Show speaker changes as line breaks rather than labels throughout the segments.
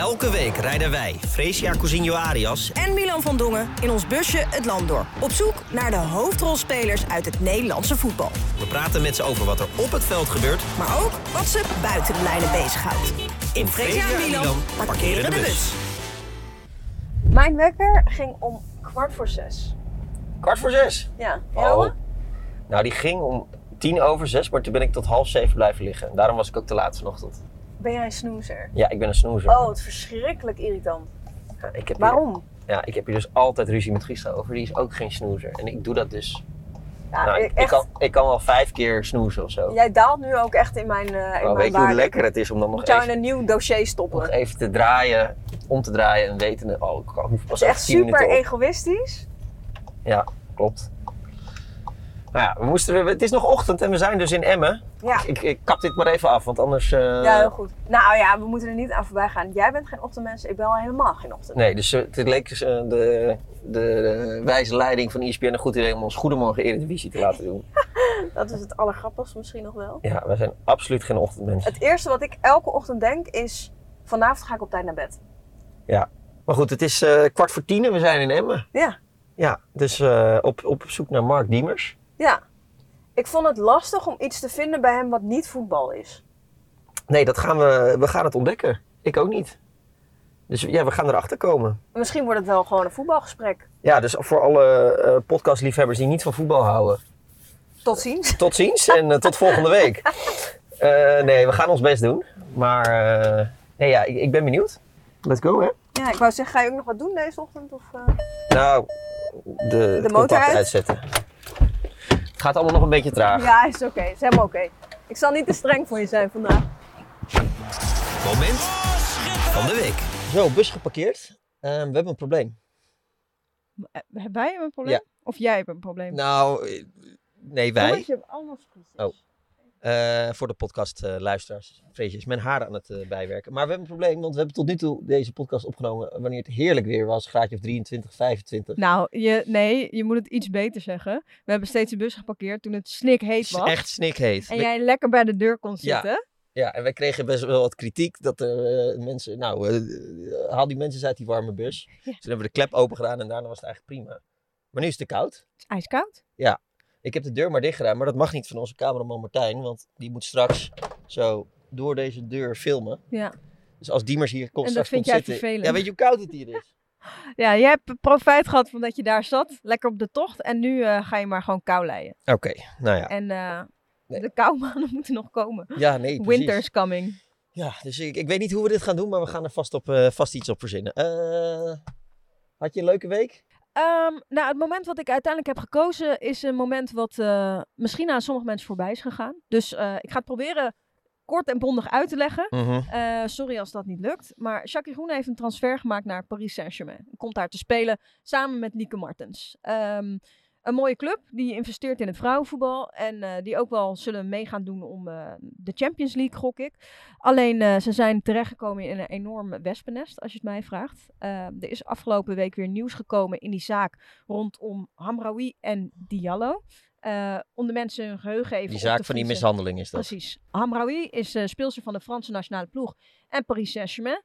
Elke week rijden wij, Fresia Cousinho Arias,
en Milan van Dongen in ons busje het land door. Op zoek naar de hoofdrolspelers uit het Nederlandse voetbal.
we praten met ze over wat er op het veld gebeurt.
Maar ook wat ze buiten de lijnen bezighoudt. In Fresia en Milan parkeren de bus.
Mijn wekker ging om kwart voor zes.
Kwart voor zes.
Ja,
Oh. Nou, die ging om tien over zes, maar toen ben ik tot half zeven blijven liggen. Daarom was ik ook te laat vanochtend.
Ben jij een snoezer?
Ja, ik ben een snoezer.
Oh, het is verschrikkelijk irritant.
Ja, ik heb
Waarom?
Hier, ja, ik heb hier dus altijd ruzie met Gista over. Die is ook geen snoezer. En ik doe dat dus.
Ja,
nou,
ik-
kan, ik kan wel vijf keer snoezen of zo.
Jij daalt nu ook echt in mijn, eh in mijn
weet je hoe lekker het is om dan nog
jou in
even,
een nieuw dossier stoppen.
nog even te draaien, om te draaien en wetende, oh, ik hoef pas echt
super egoïstisch.
Ja, klopt. Nou ja, we moesten, het is nog ochtend en we zijn dus in Emmen.
Ja.
Ik, ik kap dit maar even af, want anders... eh,
ja, heel goed. Nou ja, we moeten er niet aan voorbij gaan. Jij bent geen ochtendmens, ik ben al helemaal geen ochtend.
Nee, dus eh, het leek dus, eh, de, de, de wijze leiding van ESPN een goed idee om ons Goedemorgen Eredivisie te laten doen.
Dat is het allergrappigste misschien nog wel.
Ja, wij zijn absoluut geen ochtendmensen.
Het eerste wat ik elke ochtend denk is... Vanavond ga ik op tijd naar bed.
Maar goed, het is kwart voor tien en we zijn in Emmen.
Ja,
Ja, dus op, op zoek naar Mark Diemers.
Ja. Ik vond het lastig om iets te vinden bij hem wat niet voetbal is.
Nee, dat gaan we, we gaan het ontdekken. Ik ook niet. Dus ja, we gaan erachter komen.
Misschien wordt het wel gewoon een voetbalgesprek.
Ja, dus voor alle eh, podcastliefhebbers die niet van voetbal houden.
Tot ziens.
Tot ziens en eh, tot volgende week. Eh, nee, we gaan ons best doen. Maar eh, nee, ja, ik, ik ben benieuwd. Let's go, hè?
Ja, ik wou zeggen, ga je ook nog wat doen deze ochtend? Of, eh?
Nou, de, het
motor uit?
uitzetten. Het gaat allemaal nog een beetje traag.
Ja, is oké. Is helemaal oké. Ik zal niet te streng voor je zijn vandaag.
Moment van de week.
Zo, bus geparkeerd. Eh, we hebben een probleem.
Hebben wij een probleem?
Ja.
Of jij hebt een probleem?
Nou, eh, nee,
Oh,
wij.
want je hebt allemaal.
Oh. Eh, voor de podcast eh, luisteraars. Vreesje is mijn haar aan het eh, bijwerken. Maar we hebben een probleem, want we hebben tot nu toe deze podcast opgenomen wanneer het heerlijk weer was. Graadje of 23, 25.
Nou, je, nee, je moet het iets beter zeggen. We hebben steeds de bus geparkeerd toen het snikheet was.
echt snikheet.
En
We-
jij lekker bij de deur kon
Ja.
zitten.
Ja, en wij kregen best wel wat kritiek dat er mensen, nou, haal die mensen uit die warme bus.
Ja.
Dus toen hebben we de klep open gedaan en daarna was het eigenlijk prima. Maar nu is het te koud.
Het is ijskoud.
Ik heb de deur maar dicht gedaan, maar dat mag niet van onze cameraman Martijn, want die moet straks zo door deze deur filmen.
Ja.
Dus als Diemers hier komt,
En dat
straks
vind
komt
jij
zitten,
vervelend.
Ja, weet je hoe koud het hier is?
Ja, jij hebt profijt gehad van dat je daar zat. Lekker op de tocht. En nu eh, ga je maar gewoon kou leien.
Oké, nou ja.
En eh,
Nee.
de koumaanden moeten nog komen.
Ja, nee, precies.
Winter's coming.
Ja, dus ik, ik weet niet hoe we dit gaan doen, maar we gaan er vast, op, eh, vast iets op verzinnen. Had je een leuke week?
Ehm, nou, het moment wat ik uiteindelijk heb gekozen is een moment wat eh, misschien aan sommige mensen voorbij is gegaan. Dus eh, ik ga het proberen kort en bondig uit te leggen. Eh, sorry als dat niet lukt. Maar Jacques Groen heeft een transfer gemaakt naar Paris Saint-Germain. Komt daar te spelen samen met Lieke Martens. Ehm, een mooie club die investeert in het vrouwenvoetbal. En eh, die ook wel zullen mee gaan doen om eh, de Champions League, gok ik. Alleen eh, ze zijn terechtgekomen in een enorm wespennest, als je het mij vraagt. Er is afgelopen week weer nieuws gekomen in die zaak rondom Hamraoui en Diallo. Om de mensen hun geheugen even
Die zaak van die mishandeling is dat.
Precies. Hamraoui is speelster van de Franse nationale ploeg en Paris Saint-Germain.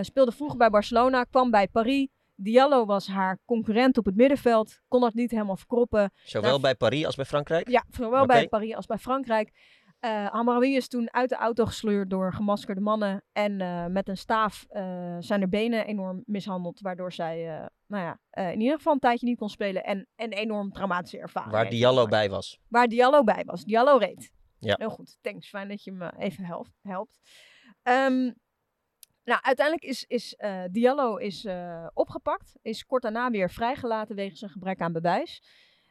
Speelde vroeger bij Barcelona, kwam bij Paris. Diallo was haar concurrent op het middenveld. Kon dat niet helemaal verkroppen.
Zowel
Daar-
bij Paris als bij Frankrijk?
Ja, zowel bij Paris als bij Frankrijk. Eh Hamraoui is toen uit de auto gesleurd door gemaskerde mannen. En eh, met een staaf eh, zijn er benen enorm mishandeld. Waardoor zij nou ja, in ieder geval een tijdje niet kon spelen. En een enorm traumatische ervaring.
Waar Diallo bij was.
Waar Diallo bij was. Diallo reed.
Ja.
Heel goed. Thanks. Fijn dat je me even helpt. helpt. Ehm, nou, uiteindelijk is, is eh, Diallo is, eh, opgepakt. Is kort daarna weer vrijgelaten wegens een gebrek aan bewijs.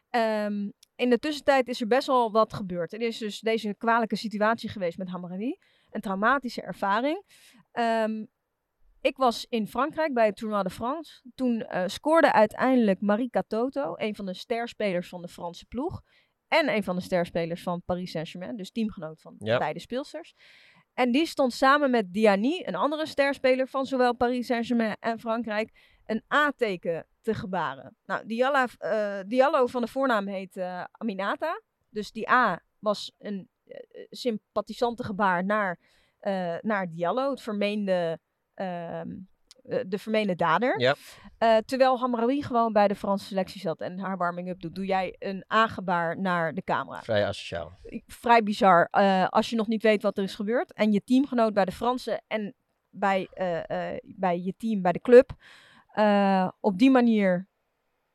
Ehm, in de tussentijd is er best wel wat gebeurd. Er is dus deze kwalijke situatie geweest met Hamraoui. Een traumatische ervaring. Ehm, ik was in Frankrijk bij het Tournoi de France. Toen eh, scoorde uiteindelijk Marika Toto, een van de sterspelers van de Franse ploeg. En een van de sterspelers van Paris Saint-Germain, dus teamgenoot van
Ja.
beide speelsters. En die stond samen met Diani, een andere sterspeler van zowel Paris Saint-Germain en Frankrijk, een A-teken te gebaren. Nou, Diallo, eh, Diallo van de voornaam heet eh, Aminata. Dus die A was een eh, sympathisante gebaar naar, naar Diallo, het vermeende ehm, eh, de vermeende dader. Eh, terwijl Hamraoui gewoon bij de Franse selectie zat en haar warming-up doet, doe jij een aangebaar naar de camera.
Vrij asociaal.
Vrij bizar eh, als je nog niet weet wat er is gebeurd. En je teamgenoot bij de Fransen en bij, eh, eh, bij je team, bij de club, eh, op die manier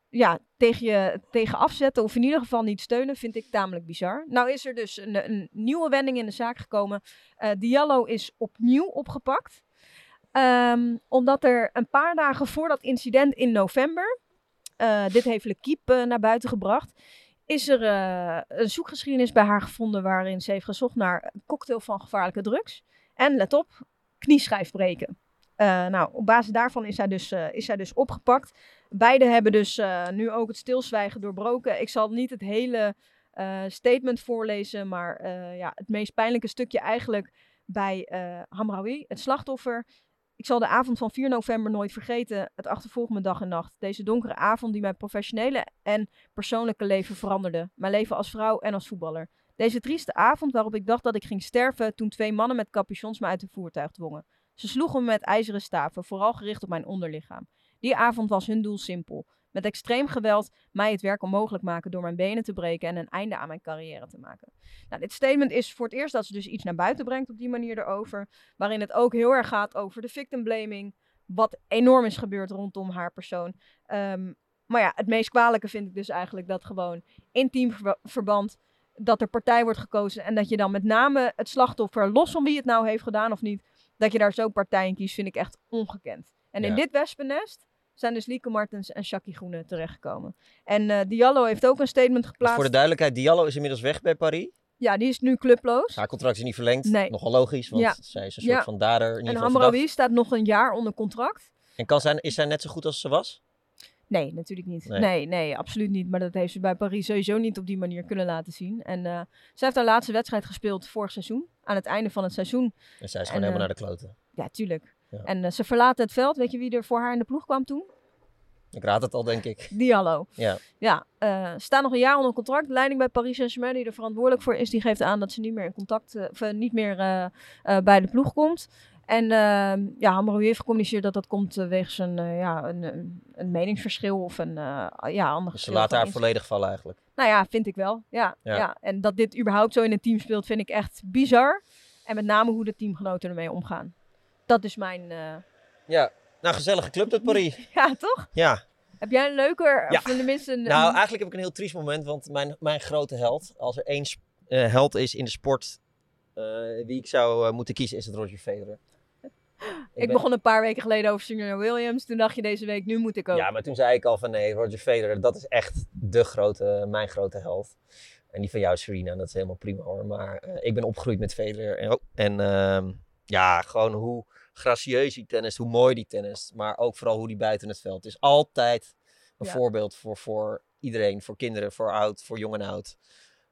ja, tegen je tegen afzetten of in ieder geval niet steunen, vind ik tamelijk bizar. Nou is er dus een, een nieuwe wending in de zaak gekomen. Eh Diallo is opnieuw opgepakt. Ehm, omdat er een paar dagen voor dat incident in november, eh, dit heeft L'Equipe eh, naar buiten gebracht, is er eh, een zoekgeschiedenis bij haar gevonden waarin ze heeft gezocht naar een cocktail van gevaarlijke drugs. En let op, knieschijf breken. Eh, nou, op basis daarvan is zij dus, is zij dus opgepakt. Beiden hebben dus nu ook het stilzwijgen doorbroken. Ik zal niet het hele statement voorlezen, maar ja, het meest pijnlijke stukje eigenlijk bij Hamraoui, het slachtoffer. Ik zal de avond van 4 november nooit vergeten. Het achtervolgt me dag en nacht. Deze donkere avond die mijn professionele en persoonlijke leven veranderde. Mijn leven als vrouw en als voetballer. Deze trieste avond waarop ik dacht dat ik ging sterven toen twee mannen met capuchons me uit het voertuig dwongen. Ze sloegen me met ijzeren staven, vooral gericht op mijn onderlichaam. Die avond was hun doel simpel. Met extreem geweld mij het werk onmogelijk maken door mijn benen te breken en een einde aan mijn carrière te maken. Nou, dit statement is voor het eerst dat ze dus iets naar buiten brengt op die manier erover. Waarin het ook heel erg gaat over de victim blaming. Wat enorm is gebeurd rondom haar persoon. Ehm, maar ja, het meest kwalijke vind ik dus eigenlijk dat gewoon intiem verba- verband dat er partij wordt gekozen en dat je dan met name het slachtoffer, los van wie het nou heeft gedaan of niet, dat je daar zo partij in kiest, vind ik echt ongekend. En in dit wespennest zijn dus Lieke Martens en Shaki Groene terechtgekomen. En eh Diallo heeft ook een statement geplaatst.
voor de duidelijkheid, Diallo is inmiddels weg bij Paris.
Ja, die is nu clubloos.
Haar contract is niet verlengd.
Nee.
Nogal logisch, want
Ja.
zij is een soort
Ja.
van dader. In
En Hamraoui staat nog een jaar onder contract.
En kan zij, is zij net zo goed als ze was?
Nee, natuurlijk niet.
Nee.
Nee. nee, absoluut niet. Maar dat heeft ze bij Paris sowieso niet op die manier kunnen laten zien. En eh ze heeft haar laatste wedstrijd gespeeld vorig seizoen. Aan het einde van het seizoen.
En zij is
En,
gewoon helemaal
eh,
naar de kloten.
Ja, tuurlijk.
Ja.
En eh, ze verlaten het veld. Weet je wie er voor haar in de ploeg kwam toen?
Ik raad het al, denk ik.
Diallo.
Ja.
Ja, eh staat nog een jaar onder contract. Leiding bij Paris Saint-Germain, die er verantwoordelijk voor is, die geeft aan dat ze niet meer in contact, eh, of niet meer bij de ploeg komt. En uh, ja, Hamraoui heeft gecommuniceerd dat dat komt wegens een, ja, een, een, een meningsverschil of een ja, ander
Dus ze laten haar volledig vallen eigenlijk.
Nou ja, vind ik wel. Ja,
Ja.
ja. En dat dit überhaupt zo in een team speelt, vind ik echt bizar. En met name hoe de teamgenoten ermee omgaan. Dat is mijn... eh,
Ja, nou gezellige club dat Paris.
Ja, toch?
Ja,
Heb jij een leuker,
Ja.
of tenminste een...
nou eigenlijk heb ik een heel triest moment, want mijn, mijn grote held, als er één eh, held is in de sport eh, wie ik zou moeten kiezen, is het Roger Federer.
ik
ben-
begon een paar weken geleden over Serena Williams. Toen dacht je deze week, nu moet ik ook.
Ja, maar toen zei ik al van nee, Roger Federer, dat is echt de grote, mijn grote held. En die van jou, Serena, dat is helemaal prima hoor. Maar ik ben opgegroeid met Federer. En, en ehm, ja, gewoon hoe gracieus die tennis, hoe mooi die tennis. Maar ook vooral hoe die buiten het veld is. Altijd een
Ja.
voorbeeld voor, voor iedereen. Voor kinderen, voor oud, voor jong en oud.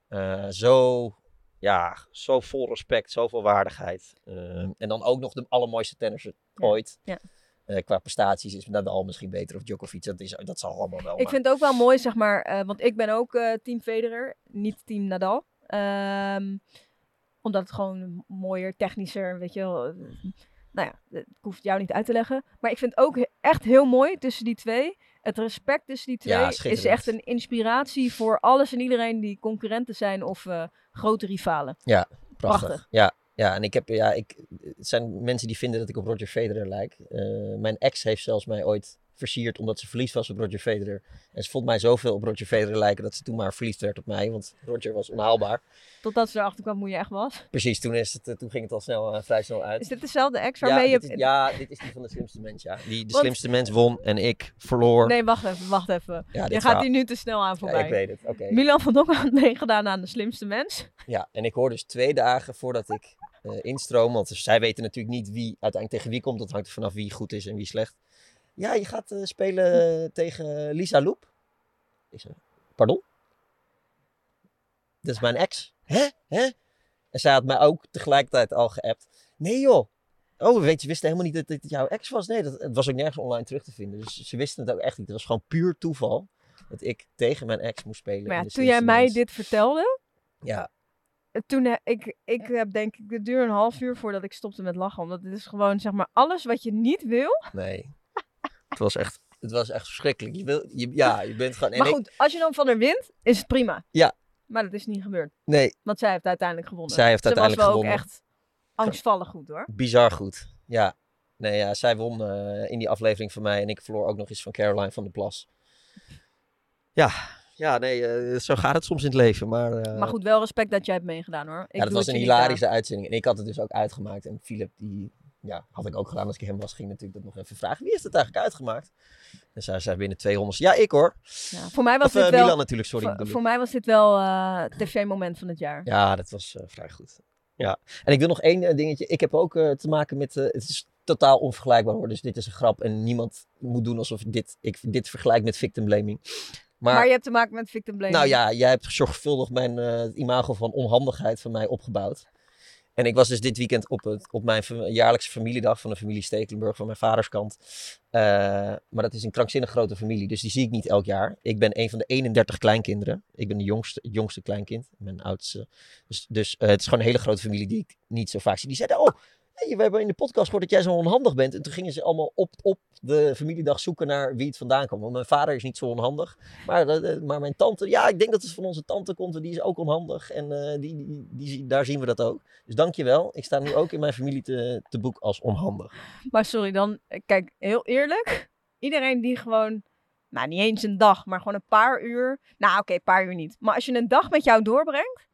Eh, zo, ja, zo vol respect, zoveel waardigheid. Ehm, en dan ook nog de allermooiste tennisser
Ja,
ooit.
ja.
Eh, qua prestaties is Nadal misschien beter of Djokovic. Dat, is, dat zal allemaal wel.
Ik
maar-
vind het ook wel mooi, zeg maar, eh, want ik ben ook eh, team Federer, niet team Nadal. Ehm, omdat het gewoon mooier, technischer, weet je wel. Nou ja, ik hoef het jou niet uit te leggen. Maar ik vind ook echt heel mooi tussen die twee. Het respect tussen die twee
Ja,
is echt een inspiratie voor alles en iedereen die concurrenten zijn of eh, grote rivalen.
Prachtig.
prachtig.
Ja, ja, en ik heb, ja, ik, het zijn mensen die vinden dat ik op Roger Federer lijk. Eh, mijn ex heeft zelfs mij ooit versierd omdat ze verliefd was op Roger Federer. En ze vond mij zoveel op Roger Federer lijken dat ze toen maar verliefd werd op mij, want Roger was onhaalbaar.
Totdat ze erachter kwam hoe je echt was.
Precies, toen, is het, eh, toen ging het al snel, eh, vrij snel uit.
Is dit dezelfde ex
ja,
waarmee
dit
je...
is, ja, dit is die van de slimste mens, ja. Die, de
Want-
slimste mens won en ik verloor.
Nee, wacht even, wacht even.
ja,
Je gaat
verhaal-
hier nu te snel aan
Ja,
voorbij.
ik weet het, oké.
Milan van Dongen had meegedaan aan de slimste mens.
Ja, en ik hoor dus twee dagen voordat ik eh instroom, want zij weten natuurlijk niet wie uiteindelijk tegen wie komt. Dat hangt er vanaf wie goed is en wie slecht. Ja, je gaat eh, spelen tegen Lisa Loep. Ik pardon? Dat is mijn ex. Hè? Hè? En zij had mij ook tegelijkertijd al geappt. Nee joh. Oh, weet je, wisten helemaal niet dat dit jouw ex was. Nee, dat, het was ook nergens online terug te vinden. Dus ze wisten het ook echt niet. Het was gewoon puur toeval dat ik tegen mijn ex moest spelen.
Maar ja, toen jij mij dit vertelde,
Ja,
toen he- ik, ik heb denk ik, het duurde een half uur voordat ik stopte met lachen. Omdat het is gewoon, zeg maar, alles wat je niet wil.
Nee. Het, was echt, het was echt verschrikkelijk. Je wil, je, ja, je bent gewoon...
maar
ik-
goed, als je dan van haar wint, is het prima.
Ja.
Maar dat is niet gebeurd.
nee,
Want zij heeft uiteindelijk gewonnen.
Zij heeft
Ze
uiteindelijk
was wel
gewonnen.
ook echt angstvallig goed hoor.
bizar goed. Ja. Nee, ja, zij won eh, in die aflevering van mij en ik verloor ook nog eens van Caroline van der Plas. Ja, ja nee, eh, zo gaat het soms in het leven. Maar, eh,
Maar goed, wel respect dat jij hebt meegedaan hoor. Ik
ja, dat was een hilarische uitzending. En ik had het dus ook uitgemaakt. En Philip, die ja, had ik ook gedaan als ik hem was, ging natuurlijk dat nog even vragen. Wie heeft het eigenlijk uitgemaakt? En zij zei binnen 200. Ja, ik hoor.
Ja, voor mij was
Of eh,
dit wel...
Milan natuurlijk, sorry.
voor, mij was dit wel eh tv-moment van het jaar.
Ja, dat was eh, vrij goed. Ja. En ik wil nog één dingetje. Ik heb ook te maken met. het is totaal onvergelijkbaar hoor. Dus dit is een grap. En niemand moet doen alsof dit, ik dit vergelijk met victim blaming. Maar,
Maar, je hebt te maken met victim blaming.
nou ja, jij hebt zorgvuldig mijn het imago van onhandigheid van mij opgebouwd. En ik was dus dit weekend op, het, op mijn jaarlijkse familiedag van de familie Stekelenburg van mijn vaders kant. Eh, maar dat is een krankzinnig grote familie, dus die zie ik niet elk jaar. Ik ben een van de 31 kleinkinderen. Ik ben de jongste, jongste kleinkind, mijn oudste. Dus, dus eh, het is gewoon een hele grote familie die ik niet zo vaak zie. Die zeiden, oh, we hebben in de podcast gehoord dat jij zo onhandig bent. En toen gingen ze allemaal op, op de familiedag zoeken naar wie het vandaan kwam. Want mijn vader is niet zo onhandig. Maar, eh, eh, maar mijn tante, ja, ik denk dat het van onze tante komt. Die is ook onhandig. En eh, die, die, daar zien we dat ook. Dus dankjewel. Ik sta nu ook in mijn familie te, te boek als onhandig.
Maar sorry, dan, kijk, heel eerlijk. Iedereen die gewoon, nou niet eens een dag, maar gewoon een paar uur. Nou oké, een paar uur niet. Maar als je een dag met jou doorbrengt,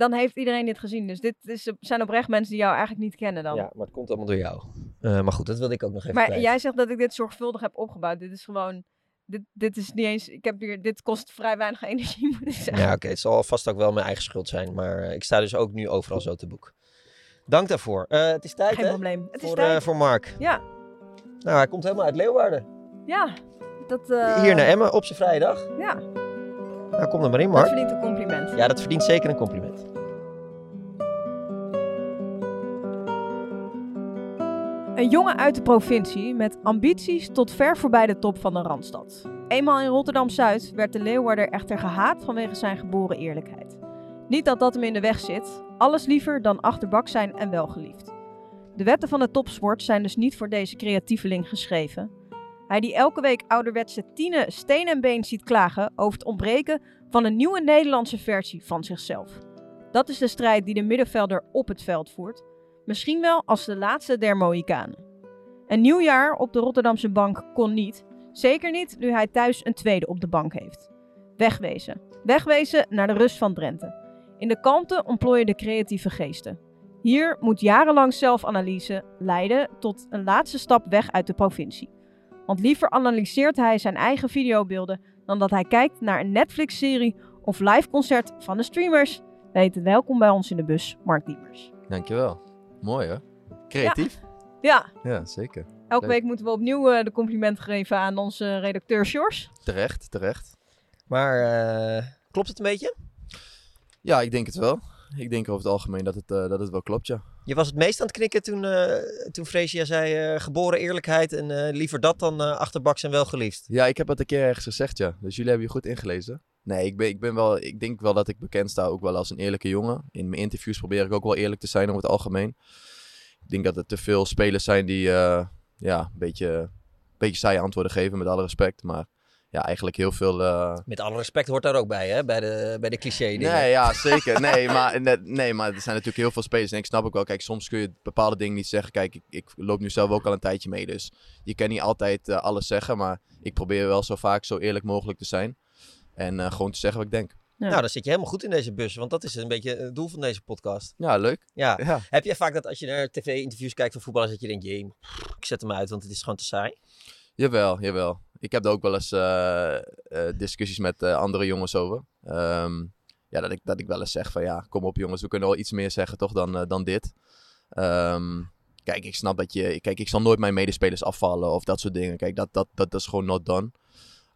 dan heeft iedereen dit gezien. Dus dit is, zijn oprecht mensen die jou eigenlijk niet kennen dan.
Ja, maar het komt allemaal door jou. Eh, maar goed, dat wilde ik ook nog even
maar
kwijt.
jij zegt dat ik dit zorgvuldig heb opgebouwd. Dit is gewoon, dit, dit is niet eens, ik heb hier, dit kost vrij weinig energie moet ik zeggen.
Ja, oké. Het zal vast ook wel mijn eigen schuld zijn. Maar eh, ik sta dus ook nu overal zo te boek. Dank daarvoor. Eh, het is tijd,
Geen
hè?
probleem. Het is
voor,
tijd.
eh, voor Mark.
Ja,
Nou, hij komt helemaal uit Leeuwarden.
ja. Dat,
Hier naar Emmen op zijn vrije dag.
Ja,
Nou, kom er maar in,
dat
Mark.
verdient een compliment.
Ja, dat verdient zeker een compliment.
Een jongen uit de provincie met ambities tot ver voorbij de top van de Randstad. Eenmaal in Rotterdam-Zuid werd de Leeuwarder echter gehaat vanwege zijn geboren eerlijkheid. Niet dat dat hem in de weg zit, alles liever dan achterbak zijn en wel geliefd. De wetten van de topsport zijn dus niet voor deze creatieveling geschreven. Hij die elke week ouderwetse Tine steen en been ziet klagen over het ontbreken van een nieuwe Nederlandse versie van zichzelf. Dat is de strijd die de middenvelder op het veld voert Misschien wel als de laatste der Mohikanen. Een nieuw jaar op de Rotterdamse bank kon niet. Zeker niet nu hij thuis een tweede op de bank heeft. Wegwezen. Wegwezen naar de rust van Drenthe. In de kalmte ontplooien de creatieve geesten. Hier moet jarenlang zelfanalyse leiden tot een laatste stap weg uit de provincie. Want liever analyseert hij zijn eigen videobeelden dan dat hij kijkt naar een Netflix-serie of live concert van de streamers. Weet welkom bij ons in de bus, Mark Diemers.
Dankjewel. Mooi hè? Creatief?
Ja,
Ja, zeker.
Elke
Leuk.
week moeten we opnieuw eh, de complimenten geven aan onze redacteur Sjors.
Terecht, terecht.
Maar eh, klopt het een beetje?
Ja, ik denk het wel. Ik denk over het algemeen dat het, eh, dat het wel klopt, ja.
Je was het meest aan het knikken toen, eh toen Freesia zei eh, geboren eerlijkheid en eh, liever dat dan eh, achterbaks en wel geliefd.
Ja, ik heb het een keer ergens gezegd, ja. Dus jullie hebben je goed ingelezen. Nee, ik, ben, ik, ben wel, ik denk wel dat ik bekend sta ook wel als een eerlijke jongen. In mijn interviews probeer ik ook wel eerlijk te zijn over het algemeen. Ik denk dat er te veel spelers zijn die eh, ja, een beetje, beetje saaie antwoorden geven, met alle respect. Maar ja, eigenlijk heel veel... eh,
Met alle respect hoort daar ook bij, hè? Bij de, bij de cliché dingen.
Nee, ja, zeker. Nee maar, nee, maar er zijn natuurlijk heel veel spelers. En ik snap ook wel, kijk, soms kun je bepaalde dingen niet zeggen. Kijk, ik, ik loop nu zelf ook al een tijdje mee. Dus je kan niet altijd eh, alles zeggen. Maar ik probeer wel zo vaak zo eerlijk mogelijk te zijn. En eh, gewoon te zeggen wat ik denk.
Ja.
Nou, dan zit je helemaal goed in deze bus, want dat is een beetje het doel van deze podcast.
Ja, leuk.
Ja.
Ja.
Heb jij vaak dat als je naar tv-interviews kijkt van voetballers, dat je denkt, jee, ik zet hem uit, want het is gewoon te saai?
Jawel, jawel. Ik heb er ook wel eens eh, eh, discussies met eh, andere jongens over. Ehm, ja, dat ik, dat ik wel eens zeg van ja, kom op jongens, we kunnen wel iets meer zeggen toch dan, eh, dan dit. Ehm, kijk, ik snap dat je... Kijk, ik zal nooit mijn medespelers afvallen of dat soort dingen. Kijk, dat, dat, dat, dat is gewoon not done.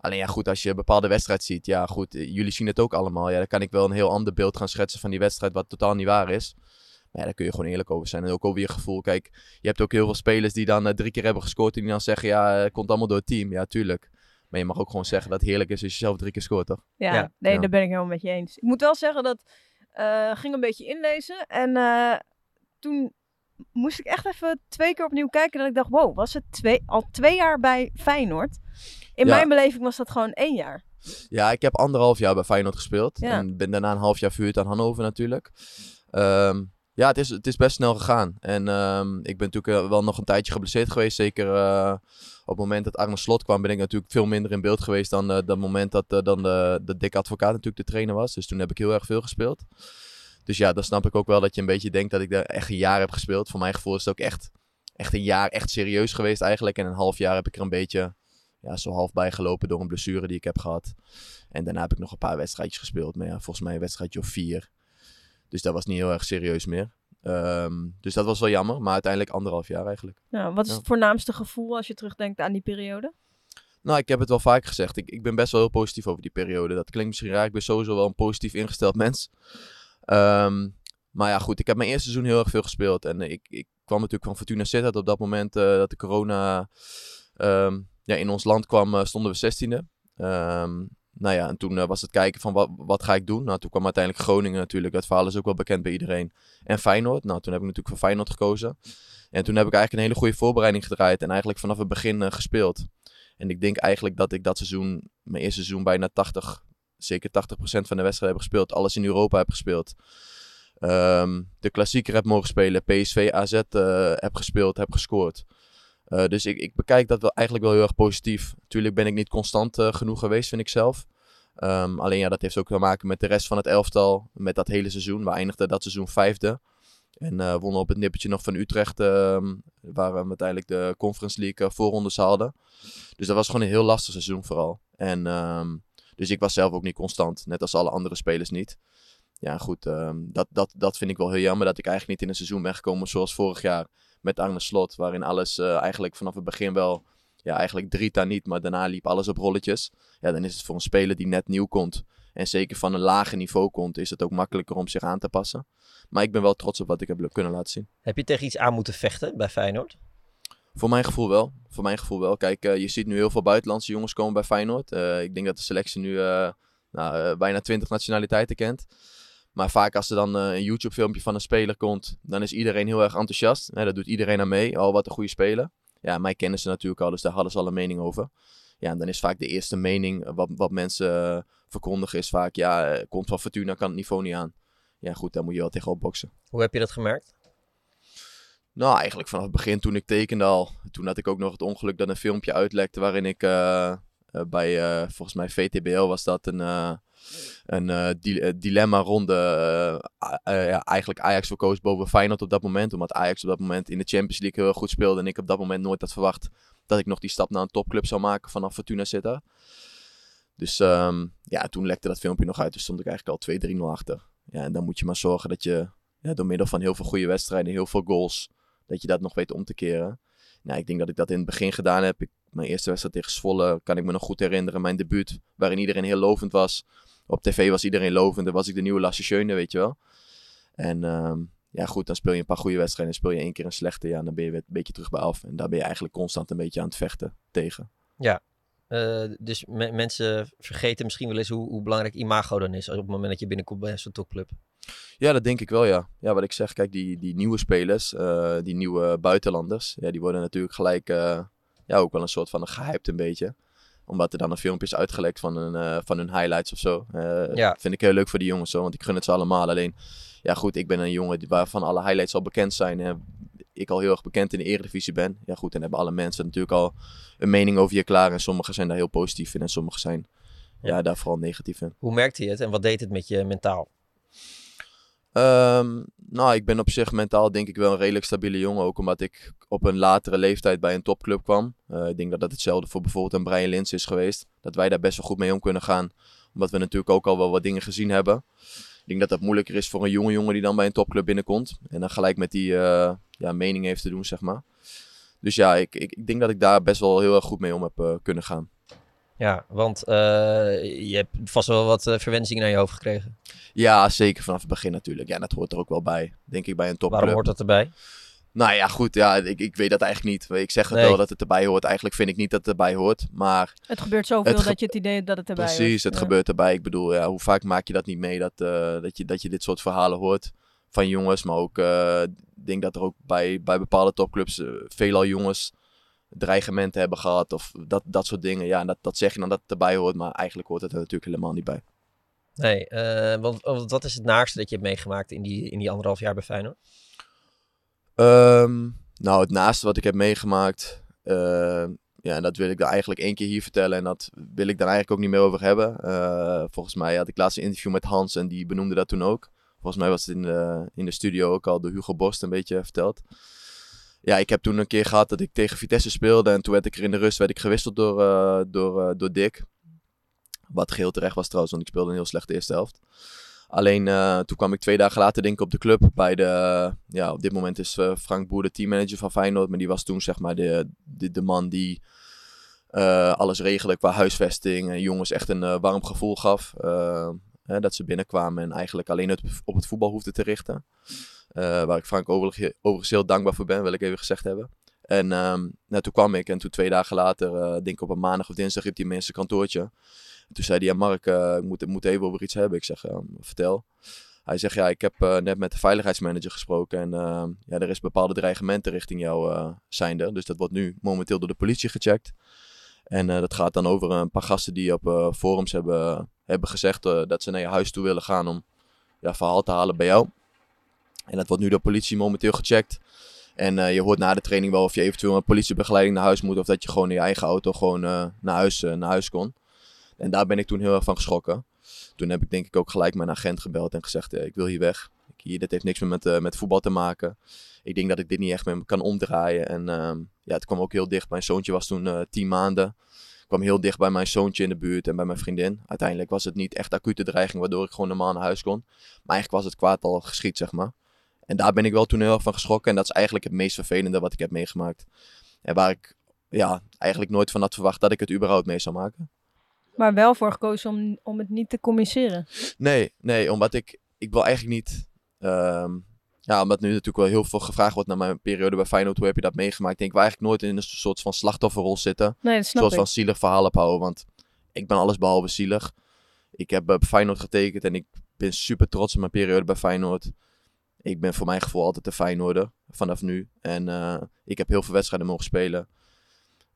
Alleen ja, goed, als je een bepaalde wedstrijd ziet. Ja, goed, eh, jullie zien het ook allemaal. Ja, dan kan ik wel een heel ander beeld gaan schetsen van die wedstrijd wat totaal niet waar is. Maar ja, daar kun je gewoon eerlijk over zijn. En ook over je gevoel. Kijk, je hebt ook heel veel spelers die dan eh, drie keer hebben gescoord. En die dan zeggen, ja, het komt allemaal door het team. Ja, tuurlijk. Maar je mag ook gewoon zeggen dat het heerlijk is als je zelf drie keer scoort, toch?
Ja,
Ja.
nee,
Ja.
daar ben ik helemaal met je eens. Ik moet wel zeggen dat Uh, ging een beetje inlezen. En uh, toen moest ik echt even twee keer opnieuw kijken. Dat ik dacht, wow, was het twee, al twee jaar bij Feyenoord? In mijn beleving was dat gewoon één jaar.
Ja, ik heb anderhalf jaar bij Feyenoord gespeeld. En ben daarna een half jaar verhuurd aan Hannover natuurlijk. Um, ja, het is, het is best snel gegaan. En um, ik ben natuurlijk wel nog een tijdje geblesseerd geweest. Zeker uh, op het moment dat Arne Slot kwam, ben ik natuurlijk veel minder in beeld geweest dan uh, dat moment dat uh, dan de, de dikke advocaat natuurlijk de trainer was. Dus toen heb ik heel erg veel gespeeld. Dus ja, dan snap ik ook wel dat je een beetje denkt dat ik daar echt een jaar heb gespeeld. Voor mijn gevoel is het ook echt, echt een jaar echt serieus geweest eigenlijk. En een half jaar heb ik er een beetje ja, zo half bijgelopen door een blessure die ik heb gehad. En daarna heb ik nog een paar wedstrijdjes gespeeld. Maar ja, volgens mij een wedstrijdje of vier. Dus dat was niet heel erg serieus meer. Um, dus dat was wel jammer, maar uiteindelijk anderhalf jaar eigenlijk.
Ja, wat is het voornaamste gevoel als je terugdenkt aan die periode?
Nou, ik heb het wel vaak gezegd. Ik, ik ben best wel heel positief over die periode. Dat klinkt misschien raar. Ik ben sowieso wel een positief ingesteld mens. Um, maar ja, goed. Ik heb mijn eerste seizoen heel erg veel gespeeld. En ik, ik kwam natuurlijk van Fortuna Sittard op dat moment uh, dat de corona um, ja, in ons land kwam, uh, stonden we 16e. Um, nou ja, en toen uh, was het kijken van wat, wat ga ik doen. Nou, toen kwam uiteindelijk Groningen natuurlijk. Dat verhaal is ook wel bekend bij iedereen. En Feyenoord. Nou, toen heb ik natuurlijk voor Feyenoord gekozen. En toen heb ik eigenlijk een hele goede voorbereiding gedraaid. En eigenlijk vanaf het begin uh, gespeeld. En ik denk eigenlijk dat ik dat seizoen, mijn eerste seizoen, bijna 80, zeker 80% van de wedstrijden heb gespeeld. Alles in Europa heb gespeeld. Um, de klassieker heb mogen spelen. PSV AZ heb gespeeld, heb gescoord. Uh, dus ik, ik, bekijk dat wel eigenlijk wel heel erg positief. Natuurlijk ben ik niet constant uh, genoeg geweest, vind ik zelf. Um, alleen ja, dat heeft ook te maken met de rest van het elftal. Met dat hele seizoen. We eindigden dat seizoen vijfde. En uh, wonnen op het nippertje nog van Utrecht. Um, waar we uiteindelijk de Conference League voorrondes haalden. Dus dat was gewoon een heel lastig seizoen vooral. En um, dus ik was zelf ook niet constant. Net als alle andere spelers niet. Ja, goed. dat, dat, dat vind ik wel heel jammer. Dat ik eigenlijk niet in een seizoen ben gekomen zoals vorig jaar met Arne Slot. Waarin alles uh, eigenlijk vanaf het begin wel, ja, eigenlijk Drita niet, maar daarna liep alles op rolletjes. Ja, dan is het voor een speler die net nieuw komt en zeker van een lager niveau komt, is het ook makkelijker om zich aan te passen. Maar ik ben wel trots op wat ik heb kunnen laten zien.
Heb je tegen iets aan moeten vechten bij Feyenoord?
Voor mijn gevoel wel. Voor mijn gevoel wel. Kijk, uh, je ziet nu heel veel buitenlandse jongens komen bij Feyenoord. Uh, ik denk dat de selectie nu uh, nou, bijna 20 nationaliteiten kent. Maar vaak als er dan uh, een YouTube filmpje van een speler komt, dan is iedereen heel erg enthousiast. Ja, dat doet iedereen aan mee. Oh, wat een goede speler. Ja, mij kennen ze natuurlijk al, dus daar hadden ze al een mening over. Ja, en dan is vaak de eerste mening wat, wat mensen uh, verkondigen is vaak, ja, uh, komt van Fortuna, kan het niveau niet aan. Ja, goed, daar moet je wel tegen opboksen.
Hoe heb je dat gemerkt?
Nou, eigenlijk vanaf het begin toen ik tekende al. Toen had ik ook nog het ongeluk dat een filmpje uitlekte waarin ik bij, volgens mij VTBL was dat, een een uh, dilemma ronde. Uh, ja, eigenlijk Ajax verkoos boven Feyenoord op dat moment. Omdat Ajax op dat moment in de Champions League heel goed speelde. En ik op dat moment nooit had verwacht dat ik nog die stap naar een topclub zou maken vanaf Fortuna Sittard. Dus um, ja, toen lekte dat filmpje nog uit. Dus stond ik eigenlijk al 2-3-0 achter. Ja, en dan moet je maar zorgen dat je ja, door middel van heel veel goede wedstrijden, heel veel goals, dat je dat nog weet om te keren. Nou, ik denk dat ik dat in het begin gedaan heb. Ik, mijn eerste wedstrijd tegen Zwolle kan ik me nog goed herinneren. Mijn debuut, waarin iedereen heel lovend was op tv was iedereen lovend. Dan was ik de nieuwe Lasse Schöne, weet je wel. En um, ja, goed, dan speel je een paar goede wedstrijden. En speel je één keer een slechte. Ja, dan ben je weer een beetje terug bij af. En daar ben je eigenlijk constant een beetje aan het vechten tegen.
Ja, uh, dus me mensen vergeten misschien wel eens hoe, hoe, belangrijk imago dan is op het moment dat je binnenkomt bij zo'n topclub.
Ja, dat denk ik wel, ja. Ja, wat ik zeg, kijk, die, die nieuwe spelers, uh, die nieuwe buitenlanders, ja, die worden natuurlijk gelijk, uh, ja, ook wel een soort van gehyped een beetje omdat er dan een filmpje is uitgelekt van hun, uh, van hun highlights of zo. Uh, ja. Vind ik heel leuk voor die jongens zo, want ik gun het ze allemaal. Alleen, ja goed, ik ben een jongen waarvan alle highlights al bekend zijn. En ik al heel erg bekend in de eredivisie ben. Ja goed, en hebben alle mensen natuurlijk al een mening over je klaar. En sommigen zijn daar heel positief in en sommigen zijn ja. ja daar vooral negatief in.
Hoe merkte je het en wat deed het met je mentaal?
Um, nou, ik ben op zich mentaal denk ik wel een redelijk stabiele jongen. Ook omdat ik op een latere leeftijd bij een topclub kwam. Uh, ik denk dat dat hetzelfde voor bijvoorbeeld een Brian Lins is geweest. Dat wij daar best wel goed mee om kunnen gaan. Omdat we natuurlijk ook al wel wat dingen gezien hebben. Ik denk dat dat moeilijker is voor een jonge jongen die dan bij een topclub binnenkomt. En dan gelijk met die uh, ja, mening heeft te doen, zeg maar. Dus ja, ik, ik, ik, denk dat ik daar best wel heel erg goed mee om heb uh, kunnen gaan.
Ja, want uh, je hebt vast wel wat uh, verwensingen naar je hoofd gekregen.
Ja, zeker vanaf het begin natuurlijk. Ja, dat hoort er ook wel bij, denk ik, bij een topclub.
Waarom hoort dat erbij?
Nou ja, goed. Ja, ik, ik weet dat eigenlijk niet. Ik zeg het
Nee.
wel dat het erbij hoort. Eigenlijk vind ik niet dat het erbij hoort. Maar
Het gebeurt zoveel
Het ge-
dat je het idee hebt dat het erbij
precies,
hoort.
het
Ja.
gebeurt erbij. Ik bedoel, ja, hoe vaak maak je dat niet mee dat, eh, dat, je, dat je dit soort verhalen hoort van jongens. Maar ook, eh, ik denk dat er ook bij, bij bepaalde topclubs eh, veelal jongens dreigementen hebben gehad. Of dat, dat soort dingen. Ja, en dat, dat zeg je dan dat het erbij hoort. Maar eigenlijk hoort het er natuurlijk helemaal niet bij.
Nee, eh, want, want wat is het naarste dat je hebt meegemaakt in die, in die anderhalf jaar bij Feyenoord?
Ehm, nou, het naaste wat ik heb meegemaakt. eh, ja, en dat wil ik dan eigenlijk één keer hier vertellen. En dat wil ik dan eigenlijk ook niet meer over hebben. Eh, volgens mij had ik laatst een interview met Hans en die benoemde dat toen ook. Volgens mij was het in de, in de studio ook al door Hugo Borst een beetje verteld. Ja, ik heb toen een keer gehad dat ik tegen Vitesse speelde. En toen werd ik er in de rust werd ik gewisseld door, eh, door, eh, door Dick. Wat geheel terecht was trouwens, want ik speelde een heel slechte eerste helft. Alleen eh, toen kwam ik twee dagen later denk ik op de club bij de... ja, op dit moment is Frank Boer de teammanager van Feyenoord. Maar die was toen zeg maar de, de, de man die alles regelde qua huisvesting. En jongens echt een warm gevoel gaf. hè, dat ze binnenkwamen en eigenlijk alleen op het voetbal hoefden te richten. Eh, waar ik Frank overigens, heel dankbaar voor ben, wil ik even gezegd hebben. En ehm, nou, toen kwam ik en toen twee dagen later, eh, denk ik op een maandag of dinsdag, riep hij me in kantoortje. En toen zei hij, ja Mark, eh, ik, moet, ik moet even over iets hebben. Ik zeg, eh, vertel. Hij zegt, ja, ik heb net met de veiligheidsmanager gesproken en eh, ja, er is bepaalde dreigementen richting jou zijnde. Dus dat wordt nu momenteel door de politie gecheckt. En dat gaat dan over een paar gasten die op forums hebben, hebben gezegd dat ze naar je huis toe willen gaan om ja, verhaal te halen bij jou. En dat wordt nu door politie momenteel gecheckt. En eh, je hoort na de training wel of je eventueel met politiebegeleiding naar huis moet of dat je gewoon in je eigen auto gewoon eh, naar, huis, eh, naar huis kon. En daar ben ik toen heel erg van geschrokken. Toen heb ik denk ik ook gelijk mijn agent gebeld en gezegd, ik wil hier weg. Hier, dit heeft niks meer met, met voetbal te maken. Ik denk dat ik dit niet echt meer kan omdraaien. En ehm, ja, het kwam ook heel dicht. Mijn zoontje was toen tien maanden. Ik kwam heel dicht bij mijn zoontje in de buurt en bij mijn vriendin. Uiteindelijk was het niet echt acute dreiging, waardoor ik gewoon normaal naar huis kon. Maar eigenlijk was het kwaad al geschied, zeg maar. En daar ben ik wel toen heel erg van geschrokken. En dat is eigenlijk het meest vervelende wat ik heb meegemaakt. En waar ik ja, eigenlijk nooit van had verwacht dat ik het überhaupt mee zou maken.
Maar wel voor gekozen om, om het niet te communiceren.
Nee, nee, omdat ik, ik wil eigenlijk niet. ehm, ja, omdat nu natuurlijk wel heel veel gevraagd wordt naar mijn periode bij Feyenoord. Hoe heb je dat meegemaakt? Ik denk, ik wil eigenlijk nooit in een soort van slachtofferrol zitten.
Nee, dat
Een
snap
soort
ik.
van zielig verhaal ophouden. Want ik ben alles behalve zielig. Ik heb bij Feyenoord getekend en ik ben super trots op mijn periode bij Feyenoord. Ik ben voor mijn gevoel altijd de Feyenoorder vanaf nu. En eh, ik heb heel veel wedstrijden mogen spelen.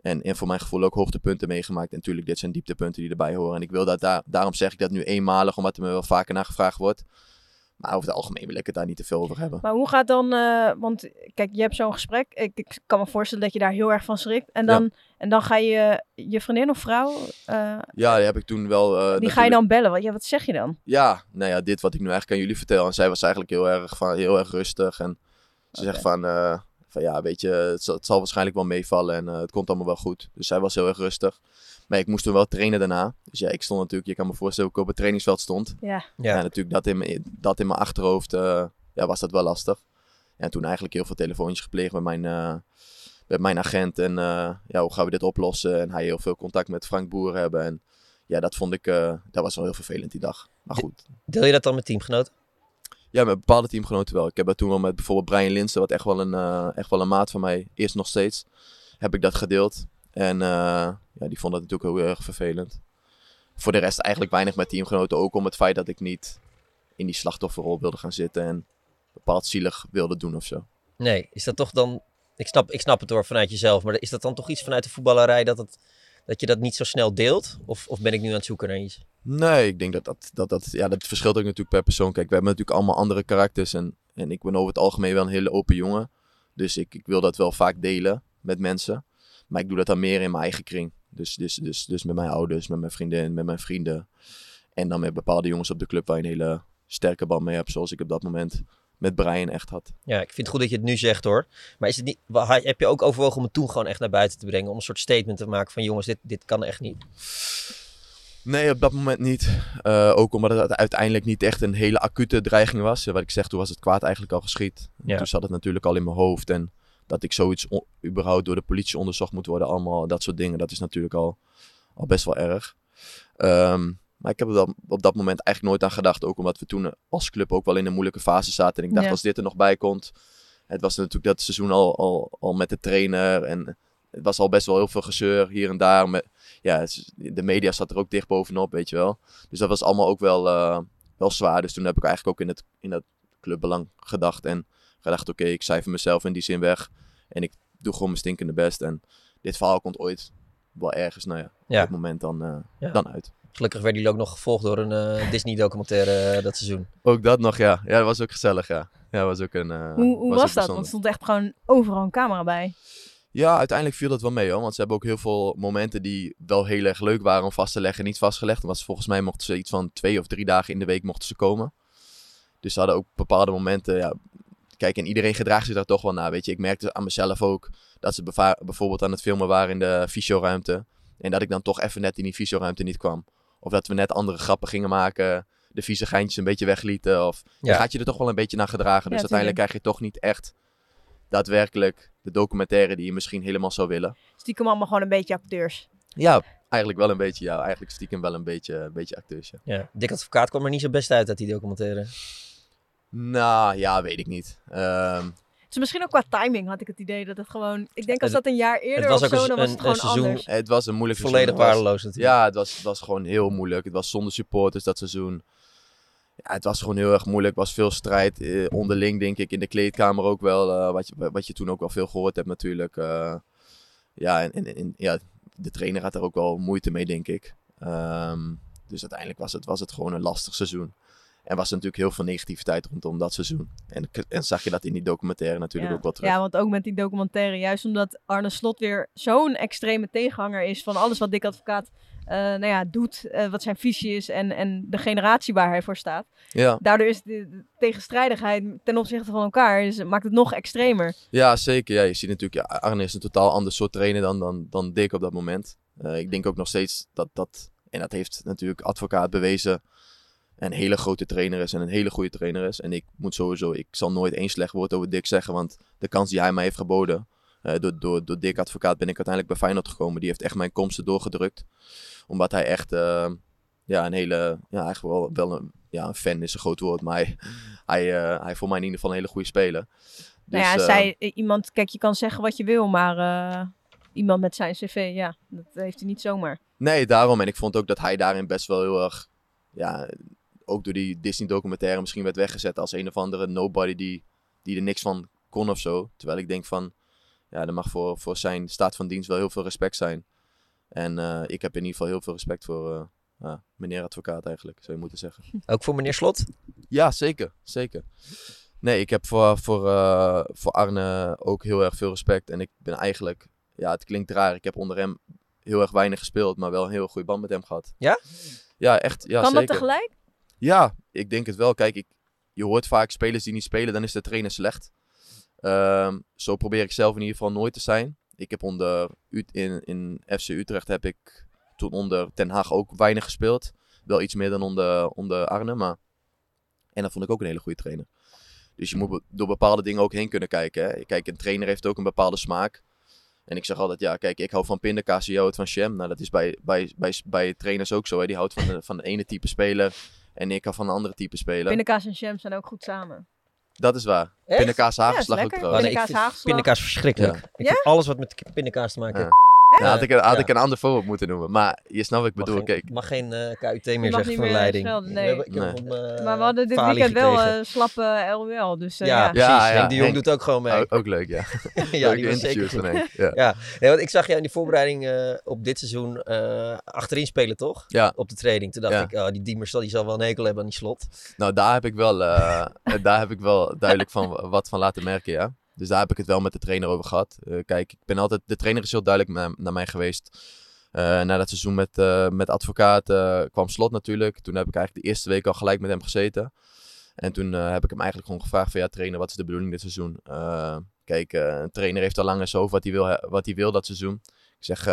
En, en voor mijn gevoel ook hoogtepunten meegemaakt. En natuurlijk, dit zijn dieptepunten die erbij horen. En ik wil dat daar, daarom zeg ik dat nu eenmalig, omdat er me wel vaker naar gevraagd wordt. Maar over het algemeen wil ik het daar niet te veel over hebben.
Maar hoe gaat dan, eh, want kijk, je hebt zo'n gesprek. Ik, ik kan me voorstellen dat je daar heel erg van schrikt. En dan, en dan ga je je vriendin of vrouw, eh,
Ja, die heb ik toen wel. eh,
die ga je dan bellen. Wat, ja, wat zeg je dan?
Ja, nou ja, dit wat ik nu eigenlijk aan jullie vertel. En zij was eigenlijk heel erg, van, heel erg rustig. En ze zegt van, eh, van ja, weet je, het zal, het zal waarschijnlijk wel meevallen en eh, het komt allemaal wel goed. Dus zij was heel erg rustig. Maar ik moest toen wel trainen daarna. Dus ja, ik stond natuurlijk, je kan me voorstellen hoe ik op het trainingsveld stond.
Ja.
Ja,
Ja.
natuurlijk dat in, mijn- dat in mijn achterhoofd eh, ja, was dat wel lastig. En toen eigenlijk heel veel telefoontjes gepleegd met mijn, eh, met mijn agent. En eh, ja, hoe gaan we dit oplossen? En hij heel veel contact met Frank Boer hebben. En ja, dat vond ik, eh, dat was wel heel vervelend die dag. Maar goed,
Deel je dat dan met teamgenoten?
ja, met bepaalde teamgenoten wel. Ik heb dat toen wel met bijvoorbeeld Brian Linsen, wat echt wel een, eh, echt wel een maat van mij is nog steeds. Heb ik dat gedeeld. En ja, die vond dat natuurlijk heel erg vervelend. Voor de rest eigenlijk weinig met teamgenoten. Ook om het feit dat ik niet in die slachtofferrol wilde gaan zitten en bepaald zielig wilde doen of zo.
Nee, is dat toch dan... Ik snap, ik snap het hoor, vanuit jezelf. Maar is dat dan toch iets vanuit de voetballerij dat, het, dat je dat niet zo snel deelt? Of, of ben ik nu aan het zoeken naar iets?
Nee, ik denk dat dat, dat, dat, ja, dat verschilt ook natuurlijk per persoon. Kijk, we hebben natuurlijk allemaal andere karakters. En, en ik ben over het algemeen wel een hele open jongen. Dus ik, ik wil dat wel vaak delen met mensen. Maar ik doe dat dan meer in mijn eigen kring. Dus, dus, dus, dus met mijn ouders, met mijn vriendin, met mijn vrienden. En dan met bepaalde jongens op de club waar je een hele sterke band mee hebt. Zoals ik op dat moment met Brian echt had.
Ja, ik vind het goed dat je het nu zegt hoor. Maar is het niet, heb je ook overwogen om het toen gewoon echt naar buiten te brengen? Om een soort statement te maken van jongens, dit, dit kan echt niet.
Nee, op dat moment niet. Eh, ook omdat het uiteindelijk niet echt een hele acute dreiging was. Wat ik zeg, toen was het kwaad eigenlijk al geschied.
Ja.
Toen zat het natuurlijk al in mijn hoofd. En dat ik zoiets überhaupt door de politie onderzocht moet worden. Allemaal dat soort dingen. Dat is natuurlijk al, al best wel erg. Ehm, maar ik heb er dan op dat moment eigenlijk nooit aan gedacht. Ook omdat we toen als club ook wel in een moeilijke fase zaten. En ik dacht,
Ja.
als dit er nog bij komt. Het was natuurlijk dat seizoen al, al, al met de trainer. En het was al best wel heel veel gezeur hier en daar. Met, ja, de media zat er ook dicht bovenop, weet je wel. Dus dat was allemaal ook wel, uh, wel zwaar. Dus toen heb ik eigenlijk ook in, het, in dat clubbelang gedacht. En gedacht, oké, ik cijfer mezelf in die zin weg. En ik doe gewoon mijn stinkende best. En dit verhaal komt ooit wel ergens, nou ja, op het moment dan, uh, ja. dan uit.
Gelukkig werden jullie ook nog gevolgd door een uh, Disney-documentaire uh, dat seizoen.
Ook dat nog, ja. Ja, dat was ook gezellig, ja. Ja, was ook een...
Uh, hoe hoe was, was dat? Want er stond echt gewoon overal een camera bij.
Ja, uiteindelijk viel dat wel mee hoor. Want ze hebben ook heel veel momenten die wel heel erg leuk waren om vast te leggen. Niet vastgelegd. Was volgens mij mochten ze iets van twee of drie dagen in de week mochten ze komen. Dus ze hadden ook bepaalde momenten. Ja, kijk, en iedereen gedraagt zich daar toch wel naar. Weet je, ik merkte aan mezelf ook dat ze bijvoorbeeld aan het filmen waren in de fysioruimte. En dat ik dan toch even net in die fysioruimte niet kwam. Of dat we net andere grappen gingen maken. De vieze geintjes een beetje weglieten. Of ja. gaat je er toch wel een beetje naar gedragen. Dus uiteindelijk krijg je toch niet echt daadwerkelijk de documentaire die je misschien helemaal zou willen.
Stiekem allemaal gewoon een beetje acteurs.
Ja, eigenlijk wel een beetje. Ja, eigenlijk stiekem wel een beetje, een beetje acteurs. Ja.
ja. Dick Advocaat kwam er niet zo best uit uit die documentaire.
Nou, ja, weet ik niet. Um,
is misschien ook qua timing had ik het idee dat het gewoon... Ik denk als dat een jaar eerder was of zo, dan was het gewoon seizoen, anders.
Het was een moeilijk
Volledig waardeloos natuurlijk.
Ja, het was, het was gewoon heel moeilijk. Het was zonder supporters dat seizoen. Ja, het was gewoon heel erg moeilijk. Er was veel strijd eh, onderling, denk ik. In de kleedkamer ook wel. Uh, wat, je, wat je toen ook wel veel gehoord hebt natuurlijk. Uh, ja, en, en, en, ja, de trainer had er ook wel moeite mee, denk ik. Um, dus uiteindelijk was het, was het gewoon een lastig seizoen. En was er natuurlijk heel veel negativiteit rondom dat seizoen. En, en zag je dat in die documentaire natuurlijk ook wel terug.
Ja, want ook met die documentaire, juist omdat Arne Slot weer zo'n extreme tegenhanger is van alles wat Dick Advocaat uh, nou ja, doet, uh, wat zijn visie is en, en de generatie waar hij voor staat.
Ja.
Daardoor is de, de tegenstrijdigheid ten opzichte van elkaar, dus maakt het nog extremer.
Ja, zeker. Ja, je ziet natuurlijk, ja, Arne is een totaal ander soort trainer dan, dan, dan Dick op dat moment. Uh, ik denk ook nog steeds dat dat, en dat heeft natuurlijk Advocaat bewezen, een hele grote trainer is en een hele goede trainer is. En ik moet sowieso, ik zal nooit één slecht woord over Dick zeggen, want de kans die hij mij heeft geboden, uh, door, door, door Dick Advocaat ben ik uiteindelijk bij Feyenoord gekomen. Die heeft echt mijn komsten doorgedrukt. Omdat hij echt uh, ja, een hele, ja, eigenlijk wel, wel een, ja, een fan is een groot woord, maar hij, hij, uh, hij vond mij in ieder geval een hele goede speler.
Dus, nou ja, zij, iemand, kijk, je kan zeggen wat je wil, maar iemand met zijn cv, ja, dat heeft hij niet zomaar.
Nee, daarom. En ik vond ook dat hij daarin best wel heel erg, ja, ook door die Disney documentaire misschien werd weggezet als een of andere nobody die, die er niks van kon of zo. Terwijl ik denk van, ja, er mag voor, voor zijn staat van dienst wel heel veel respect zijn. En uh, ik heb in ieder geval heel veel respect voor uh, meneer advocaat eigenlijk, zou je moeten zeggen.
Ook voor meneer Slot?
Ja, zeker. Zeker. Nee, ik heb voor, voor, uh, voor Arne ook heel erg veel respect. En ik ben eigenlijk, ja, het klinkt raar, ik heb onder hem heel erg weinig gespeeld, maar wel een heel goede band met hem gehad.
Ja?
Ja, echt. Ja,
kan
zeker.
dat tegelijk?
Ja, ik denk het wel. Kijk, ik, je hoort vaak spelers die niet spelen, dan is de trainer slecht. Um, zo probeer ik zelf in ieder geval nooit te zijn. Ik heb onder in, in FC Utrecht heb ik toen onder Ten Haag ook weinig gespeeld. Wel iets meer dan onder, onder Arne, maar... En dat vond ik ook een hele goede trainer. Dus je moet door bepaalde dingen ook heen kunnen kijken. Hè. Kijk, een trainer heeft ook een bepaalde smaak. En ik zeg altijd, ja, kijk, ik hou van pindakaas, je houdt van Sham. Nou, dat is bij, bij, bij, bij trainers ook zo. Hè. Die houdt van de, van de ene type speler en ik hou van een andere type speler.
Pindakaas en Sham zijn ook goed samen.
Dat is waar. Echt? Pindakaas hagelslag
ja,
ook trouwens.
Pindakaas hagelslag.
Pindakaas verschrikkelijk. Ja. Ik vind alles wat met pindakaas te maken heeft.
Ja, had ik, had ja. ik een ander voorbeeld moeten noemen. Maar je snapt wat ik bedoel.
Mag geen,
kijk.
mag geen uh, KUT meer zeggen van de leiding.
Schelden, nee.
Ik heb hem, uh,
maar we hadden dit weekend wel uh, slappe LWL. Dus,
ja, ja, precies. Ja, Henk de Jong doet ook gewoon mee.
Ook, ook leuk, ja.
ja, die was zeker goed. Ja. ja. Nee, want ik zag jou in die voorbereiding op dit seizoen achterin spelen, toch?
Ja.
Op de training. Toen dacht ik, oh, die Diemers die zal wel een hekel hebben aan die slot.
Nou, daar heb ik wel, daar heb ik wel duidelijk van wat van laten merken, ja. Dus daar heb ik het wel met de trainer over gehad. Uh, kijk, ik ben altijd, de trainer is heel duidelijk naar, mij geweest. Uh, na dat seizoen met, uh, met advocaat kwam slot natuurlijk. Toen heb ik eigenlijk de eerste week al gelijk met hem gezeten. En toen heb ik hem eigenlijk gewoon gevraagd van ja trainer, wat is de bedoeling dit seizoen? kijk, een trainer heeft al lang eens over wat hij wil, wat hij wil dat seizoen. Ik zeg,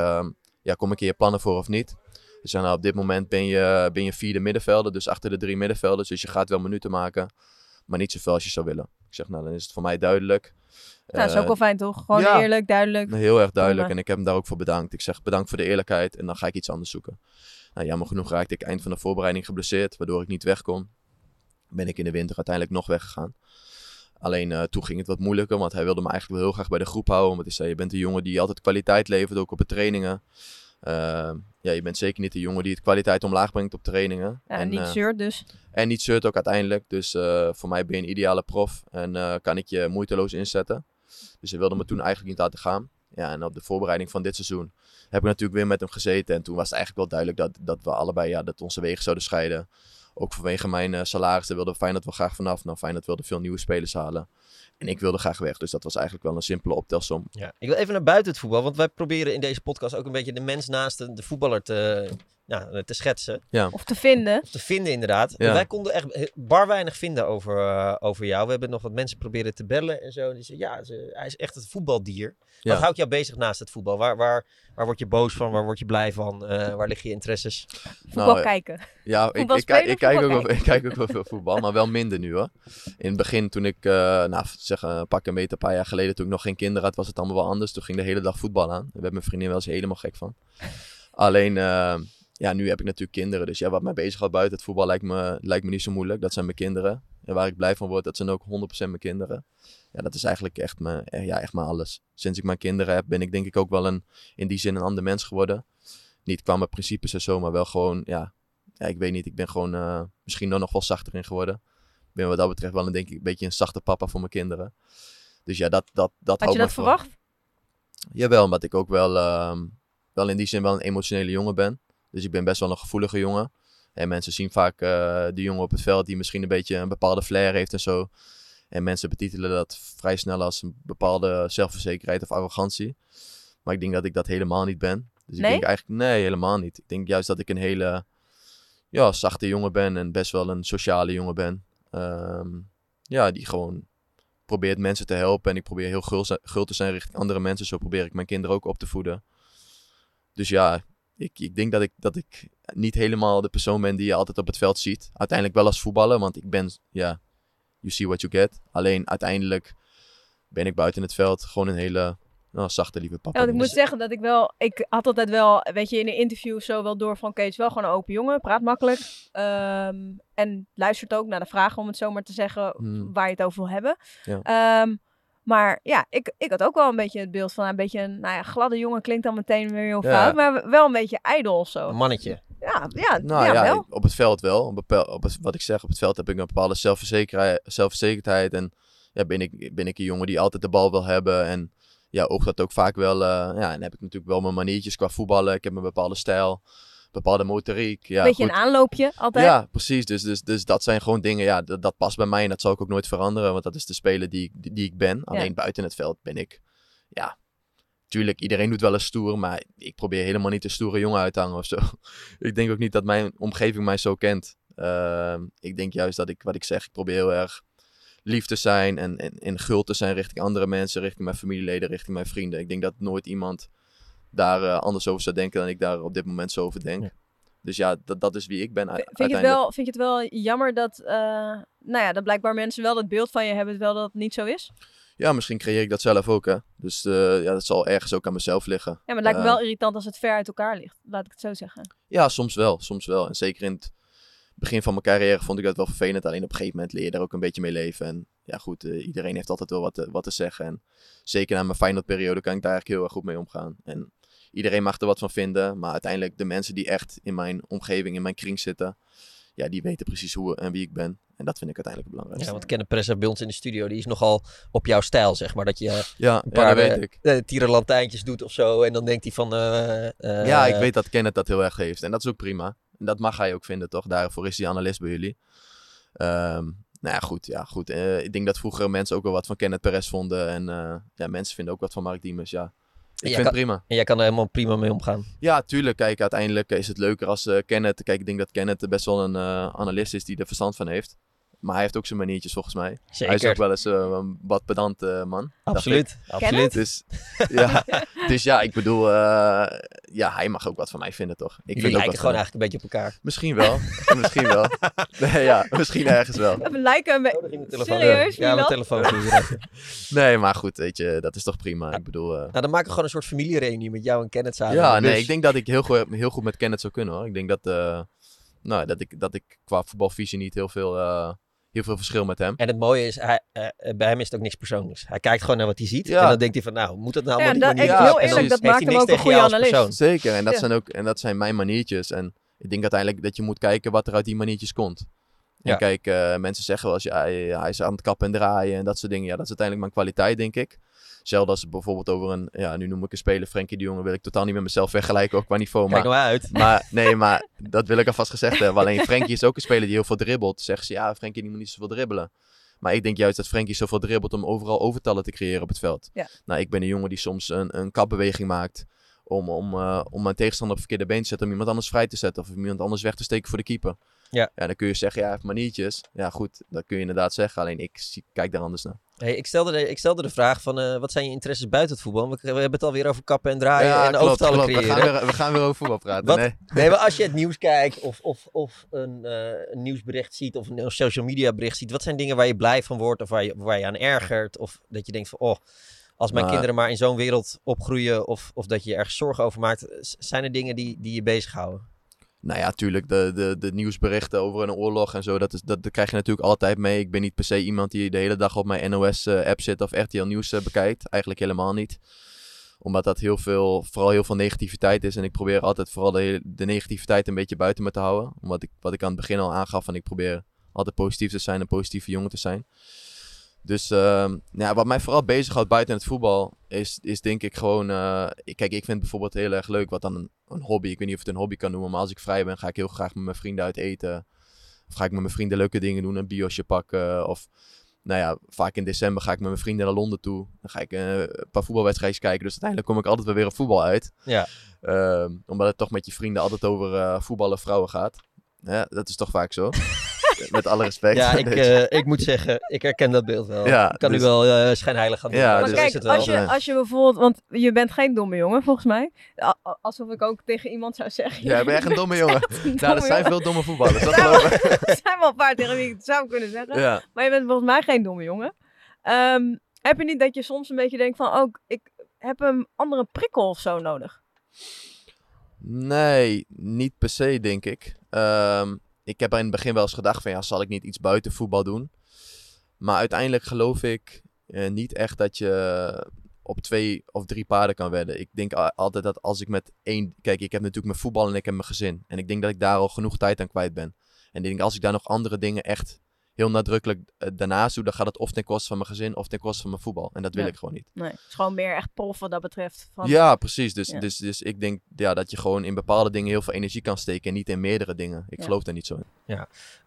ja kom ik hier je plannen voor of niet? Dus nou, op dit moment ben je, ben je vierde middenvelder, dus achter de drie middenvelders. Dus je gaat wel minuten maken, maar niet zoveel als je zou willen. Ik zeg, nou dan is het voor mij duidelijk.
Ja, dat is ook wel fijn toch? Gewoon ja, eerlijk, duidelijk.
Heel erg duidelijk. En ik heb hem daar ook voor bedankt. Ik zeg bedankt voor de eerlijkheid en dan ga ik iets anders zoeken. Nou, jammer genoeg raakte ik eind van de voorbereiding geblesseerd, waardoor ik niet weg kon. Ben ik in de winter uiteindelijk nog weggegaan. Alleen uh, toen ging het wat moeilijker, want hij wilde me eigenlijk wel heel graag bij de groep houden. Want hij zei, je bent een jongen die altijd kwaliteit levert, ook op de trainingen. Uh, ja, je bent zeker niet de jongen die het kwaliteit omlaag brengt op trainingen.
Ja, en niet uh, zeurt dus.
En niet zeurt ook uiteindelijk. Dus voor mij ben je een ideale prof en kan ik je moeiteloos inzetten. Dus hij wilde me toen eigenlijk niet laten gaan. Ja, en op de voorbereiding van dit seizoen heb ik natuurlijk weer met hem gezeten. En toen was het eigenlijk wel duidelijk dat, dat we allebei, ja, dat onze wegen zouden scheiden. Ook vanwege mijn uh, salaris. Daar wilde Feyenoord wel graag vanaf. Nou, Feyenoord wilde veel nieuwe spelers halen. En ik wilde graag weg. Dus dat was eigenlijk wel een simpele optelsom.
Ja. Ik wil even naar buiten het voetbal. Want wij proberen in deze podcast ook een beetje de mens naast de, de voetballer te, ja, te schetsen.
Ja.
Of te vinden.
Of te vinden, inderdaad.
Ja.
Wij konden echt bar weinig vinden over, uh, over jou. We hebben nog wat mensen proberen te bellen en zo. Die zeiden, ja, ze, hij is echt het voetbaldier.
Ja.
Wat houdt jou bezig naast het voetbal? Waar, waar, waar word je boos van? Waar word je blij van? Uh, waar liggen je interesses?
Voetbal
Nou,
kijken.
Ja, ik, ik, ik, kijk ook wel, ik kijk ook wel veel voetbal, maar wel minder nu hoor. In het begin, toen ik, eh, nou zeg een pak een meter, een paar jaar geleden, toen ik nog geen kinderen had, was het allemaal wel anders. Toen ging de hele dag voetbal aan. Daar werd mijn vriendin wel eens helemaal gek van. Alleen, eh, ja, nu heb ik natuurlijk kinderen. Dus ja, wat mij bezighoudt buiten het voetbal lijkt me, lijkt me niet zo moeilijk. Dat zijn mijn kinderen. En waar ik blij van word, dat zijn ook 100% mijn kinderen. Ja, dat is eigenlijk echt mijn, eh, ja, echt mijn alles. Sinds ik mijn kinderen heb, ben ik denk ik ook wel een, in die zin een ander mens geworden. Niet qua mijn principes en zo, maar wel gewoon, ja, ja, ik weet niet, ik ben gewoon eh, misschien nog wel zachter in geworden. Ik ben wat dat betreft wel een, denk ik, een beetje een zachte papa voor mijn kinderen. Dus ja, dat, dat, dat
Had je dat
voor-
verwacht?
Jawel, omdat ik ook wel, ehm, wel in die zin wel een emotionele jongen ben. Dus ik ben best wel een gevoelige jongen. En mensen zien vaak eh, de jongen op het veld die misschien een beetje een bepaalde flair heeft en zo. En mensen betitelen dat vrij snel als een bepaalde zelfverzekerheid of arrogantie. Maar ik denk dat ik dat helemaal niet ben. Dus ik denk eigenlijk, nee, helemaal niet. Ik denk juist dat ik een hele ja, zachte jongen ben en best wel een sociale jongen ben. Ehm, ja, die gewoon probeert mensen te helpen. En ik probeer heel gul te zijn richting andere mensen. Zo probeer ik mijn kinderen ook op te voeden. Dus ja, ik, ik denk dat ik, dat ik niet helemaal de persoon ben die je altijd op het veld ziet. Uiteindelijk wel als voetballer, want ik ben, ja, you see what you get. Alleen uiteindelijk ben ik buiten het veld gewoon een hele nou, zachte, lieve papa.
Ja, ik
Dus-
moet zeggen dat ik wel, ik had altijd wel, weet je, in een interview zo wel door van Kees, wel gewoon een open jongen, praat makkelijk. ehm, en luistert ook naar de vragen, om het zo maar te zeggen,
Hmm.
waar je het over wil hebben.
Ja.
Ehm, maar ja, ik, ik had ook wel een beetje het beeld van een beetje een, nou ja, gladde jongen klinkt dan meteen weer heel
Ja.
fout, maar wel een beetje ijdel of zo.
Een mannetje.
Ja, ja,
Nou
ja,
ja,
wel.
op het veld wel. Op het, wat ik zeg, op het veld heb ik een bepaalde zelfverzekerdheid, zelfverzekerdheid. En ja, ben, ik, ben ik een jongen die altijd de bal wil hebben. En ja, oogt dat ook vaak wel. eh, ja, en heb ik natuurlijk wel mijn maniertjes qua voetballen. Ik heb een bepaalde stijl, bepaalde motoriek. Ja,
beetje
goed.
een aanloopje altijd.
Ja, precies. Dus, dus, dus dat zijn gewoon dingen, ja, dat, dat past bij mij en dat zal ik ook nooit veranderen. Want dat is de speler die, ik- die, die ik ben. Alleen buiten het veld ben ik, ja, tuurlijk, iedereen doet wel eens stoer, maar ik probeer helemaal niet een stoere jongen uit te hangen of zo. ik denk ook niet dat mijn omgeving mij zo kent. Ehm, ik denk juist dat ik, wat ik zeg, ik probeer heel erg lief te zijn en, en, en gul te zijn richting andere mensen, richting mijn familieleden, richting mijn vrienden. Ik denk dat nooit iemand daar eh, anders over zou denken dan ik daar op dit moment zo over denk.
Ja.
Dus ja, dat, dat is wie ik ben
Vind je, het wel, vind je het wel jammer dat, eh, nou ja, dat blijkbaar mensen wel dat beeld van je hebben, terwijl dat niet zo is?
Ja, misschien creëer ik dat zelf ook, hè. Dus eh, ja, dat zal ergens ook aan mezelf liggen.
Ja, maar het lijkt me wel irritant als het ver uit elkaar ligt. Laat ik het zo zeggen.
Ja, soms wel, soms wel. En zeker in het begin van mijn carrière vond ik dat wel vervelend. Alleen op een gegeven moment leer je daar ook een beetje mee leven. En ja, goed, iedereen heeft altijd wel wat te, wat te zeggen. En zeker na mijn Feyenoord-periode kan ik daar eigenlijk heel erg goed mee omgaan. En iedereen mag er wat van vinden. Maar uiteindelijk de mensen die echt in mijn omgeving, in mijn kring zitten... Ja, die weten precies hoe en wie ik ben. En dat vind ik uiteindelijk het belangrijkste.
Ja, want Kenneth Perez bij ons in de studio, die is nogal op jouw stijl, zeg maar. Dat je
Ja,
een
ja,
paar
dat weet
eh,
ik.
eh, tierenlantijntjes doet of zo. En dan denkt hij van... eh,
Ja, ik weet dat Kenneth dat heel erg heeft. En dat is ook prima. En dat mag hij ook vinden, toch? Daarvoor is hij analist bij jullie. Ehm, nou ja, goed. Ja, goed. Ik denk dat vroeger mensen ook wel wat van Kenneth Perez vonden. En ja, mensen vinden ook wat van Mark Diemers. Ja, ik
jij
vind het prima.
En jij kan er helemaal prima mee omgaan.
Ja, tuurlijk. Kijk, uiteindelijk is het leuker als eh Kenneth... Kijk, ik denk dat Kenneth best wel een eh, analist is die er verstand van heeft. Maar hij heeft ook zijn maniertjes volgens mij.
Zeker.
Hij is ook wel eens eh, een wat pedant eh, man.
Absoluut. Absoluut.
Dus ja, dus ja, ik bedoel, eh, ja, hij mag ook wat van mij vinden, toch? Ik
Jullie
vind ook
lijken gewoon eigenlijk een beetje op elkaar.
Misschien wel. misschien wel. Nee, ja, misschien ergens wel.
We lijken.
Oh,
Serieus,
Ja, mijn telefoon.
Nee, maar goed, weet je, dat is toch prima. Ik bedoel, eh,
Nou, dan maken we gewoon een soort familiereunie met jou en Kenneth samen.
ja, nee,
bus.
ik denk dat ik heel goed, heel goed met Kenneth zou kunnen, hoor. Ik denk dat, eh, nou, dat, ik, dat ik qua voetbalvisie niet heel veel, eh, heel veel verschil met hem.
En het mooie is, hij, uh, bij hem is het ook niks persoonlijks. Hij kijkt gewoon naar wat hij ziet.
Ja.
En dan denkt hij van, nou, moet dat nou
Ja,
allemaal
dat-
die
ja,
manier?
heel
En
eerlijk, dat
heeft
maakt
hij
hem
niks
ook een
tegen
goede
jou als
analist.
persoon.
Zeker, en dat,
Ja.
zijn ook, en dat zijn mijn maniertjes. En ik denk uiteindelijk dat je moet kijken wat er uit die maniertjes komt. En
Ja.
kijk, eh, mensen zeggen wel eens, ja, hij, hij is aan het kappen en draaien en dat soort dingen. Ja, dat is uiteindelijk mijn kwaliteit, denk ik. Zelfs als bijvoorbeeld over een, ja, nu noem ik een speler, Frenkie de Jong, wil ik totaal niet met mezelf vergelijken, ook qua niveau.
Kijk
Maar,
nou uit.
maar nee, maar dat wil ik alvast gezegd hebben. Alleen Frenkie is ook een speler die heel veel dribbelt. Zeggen ze, ja, Frenkie die moet niet zoveel dribbelen. Maar ik denk juist dat Frenkie zoveel dribbelt om overal overtallen te creëren op het veld.
Ja.
Nou, ik ben een jongen die soms een, een kapbeweging maakt om, om, eh, om mijn tegenstander op het verkeerde been te zetten, om iemand anders vrij te zetten of om iemand anders weg te steken voor de keeper.
Ja.
ja dan kun je zeggen, ja, hij heeft maniertjes. Ja, goed, dat kun je inderdaad zeggen. Alleen ik zie, kijk daar anders naar.
Hey, ik, stelde de, ik stelde de vraag van, eh, wat zijn je interesses buiten het voetbal? We, we hebben het alweer over kappen en draaien
ja,
en
klopt,
overtallen
klopt. We
creëren.
gaan, weer, we gaan weer over voetbal praten.
Wat?
Nee.
Nee, maar als je het nieuws kijkt of, of, of een, eh, een nieuwsbericht ziet of een social media bericht ziet, wat zijn dingen waar je blij van wordt of waar je, waar je aan ergert? Of dat je denkt van, oh, als mijn
Maar-
kinderen maar in zo'n wereld opgroeien of, of dat je je ergens zorgen over maakt, zijn er dingen die, die je bezighouden?
Nou ja, tuurlijk, de, de, de nieuwsberichten over een oorlog en zo, dat, is, dat, dat krijg je natuurlijk altijd mee. Ik ben niet per se iemand die de hele dag op mijn NOS-app zit of RTL Nieuws eh, bekijkt. Eigenlijk helemaal niet. Omdat dat heel veel, vooral heel veel negativiteit is. En ik probeer altijd vooral de, de negativiteit een beetje buiten me te houden. Omdat ik, wat ik aan het begin al aangaf, van ik probeer altijd positief te zijn en positieve jongen te zijn. Dus ehm, ja, wat mij vooral bezighoudt buiten het voetbal is, is denk ik gewoon... eh, ik- kijk, ik vind bijvoorbeeld heel erg leuk wat dan een, een hobby... Ik weet niet of het een hobby kan noemen, maar als ik vrij ben ga ik heel graag met mijn vrienden uit eten. Of ga ik met mijn vrienden leuke dingen doen, een biosje pakken. Of nou ja, vaak in december ga ik met mijn vrienden naar Londen toe. Dan ga ik eh, een paar voetbalwedstrijdjes kijken. Dus uiteindelijk kom ik altijd wel weer op voetbal uit.
Ja.
Ehm, omdat het toch met je vrienden altijd over eh voetballen vrouwen gaat. Ja, dat is toch vaak zo. met alle respect.
Ja, ik,
Dus-
eh, ik moet zeggen, ik herken dat beeld wel.
Ja,
ik kan
dus-
nu wel eh, schijnheilig gaan doen.
Ja,
maar
dus-
kijk,
is het wel.
als je, als je bijvoorbeeld, want je bent geen domme jongen volgens mij. Alsof ik ook tegen iemand zou zeggen.
Ja, ben echt een domme jongen.
Een
Nou,
domme
er zijn
jongen.
veel domme voetballers, dat
Er zijn
geloof ik.
wel- Er zijn wel een paar tegen wie ik het zou kunnen zeggen.
Ja.
Maar je bent volgens mij geen domme jongen. Ehm, heb je niet dat je soms een beetje denkt van, ook ik heb een andere prikkel of zo nodig?
Nee, niet per se, denk ik. Ehm, ik heb in het begin wel eens gedacht van, ja, zal ik niet iets buiten voetbal doen? Maar uiteindelijk geloof ik eh, niet echt dat je op twee of drie paarden kan wedden. Ik denk altijd dat als ik met één... Kijk, ik heb natuurlijk mijn voetbal en ik heb mijn gezin. En ik denk dat ik daar al genoeg tijd aan kwijt ben. En ik denk als ik daar nog andere dingen echt heel nadrukkelijk eh, daarnaast doe, dan gaat het of ten koste van mijn gezin of ten koste van mijn voetbal. En dat wil
Ja.
ik gewoon niet.
Nee, het is gewoon meer echt prof wat dat betreft. Van,
Ja, precies. Dus,
Ja.
Dus, dus ik denk ja, dat je gewoon in bepaalde dingen heel veel energie kan steken en niet in meerdere dingen. Ik
Ja.
geloof daar niet zo in.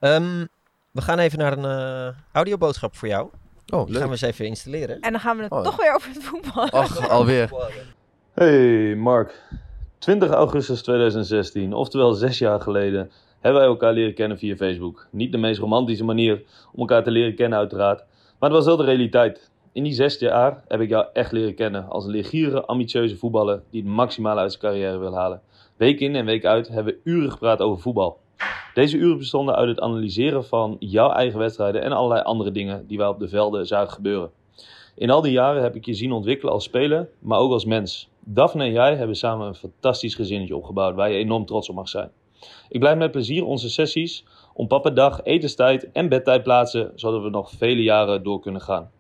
Ehm, we gaan even naar een eh, audioboodschap voor jou.
Oh,
Die gaan we eens even installeren.
En dan gaan we het
Oh.
toch weer over het voetbal.
Och, alweer.
Hey Mark, 20 augustus 2016, oftewel zes jaar geleden, hebben wij elkaar leren kennen via Facebook. Niet de meest romantische manier om elkaar te leren kennen uiteraard, maar het was wel de realiteit. In die zes jaar heb ik jou echt leren kennen als een leergierige, ambitieuze voetballer die het maximale uit zijn carrière wil halen. Week in en week uit hebben we uren gepraat over voetbal. Deze uren bestonden uit het analyseren van jouw eigen wedstrijden en allerlei andere dingen die wij op de velden zagen gebeuren. In al die jaren heb ik je zien ontwikkelen als speler, maar ook als mens. Daphne en jij hebben samen een fantastisch gezinnetje opgebouwd waar je enorm trots op mag zijn. Ik blijf met plezier onze sessies om pappendag, etenstijd en bedtijd plaatsen, zodat we nog vele jaren door kunnen gaan.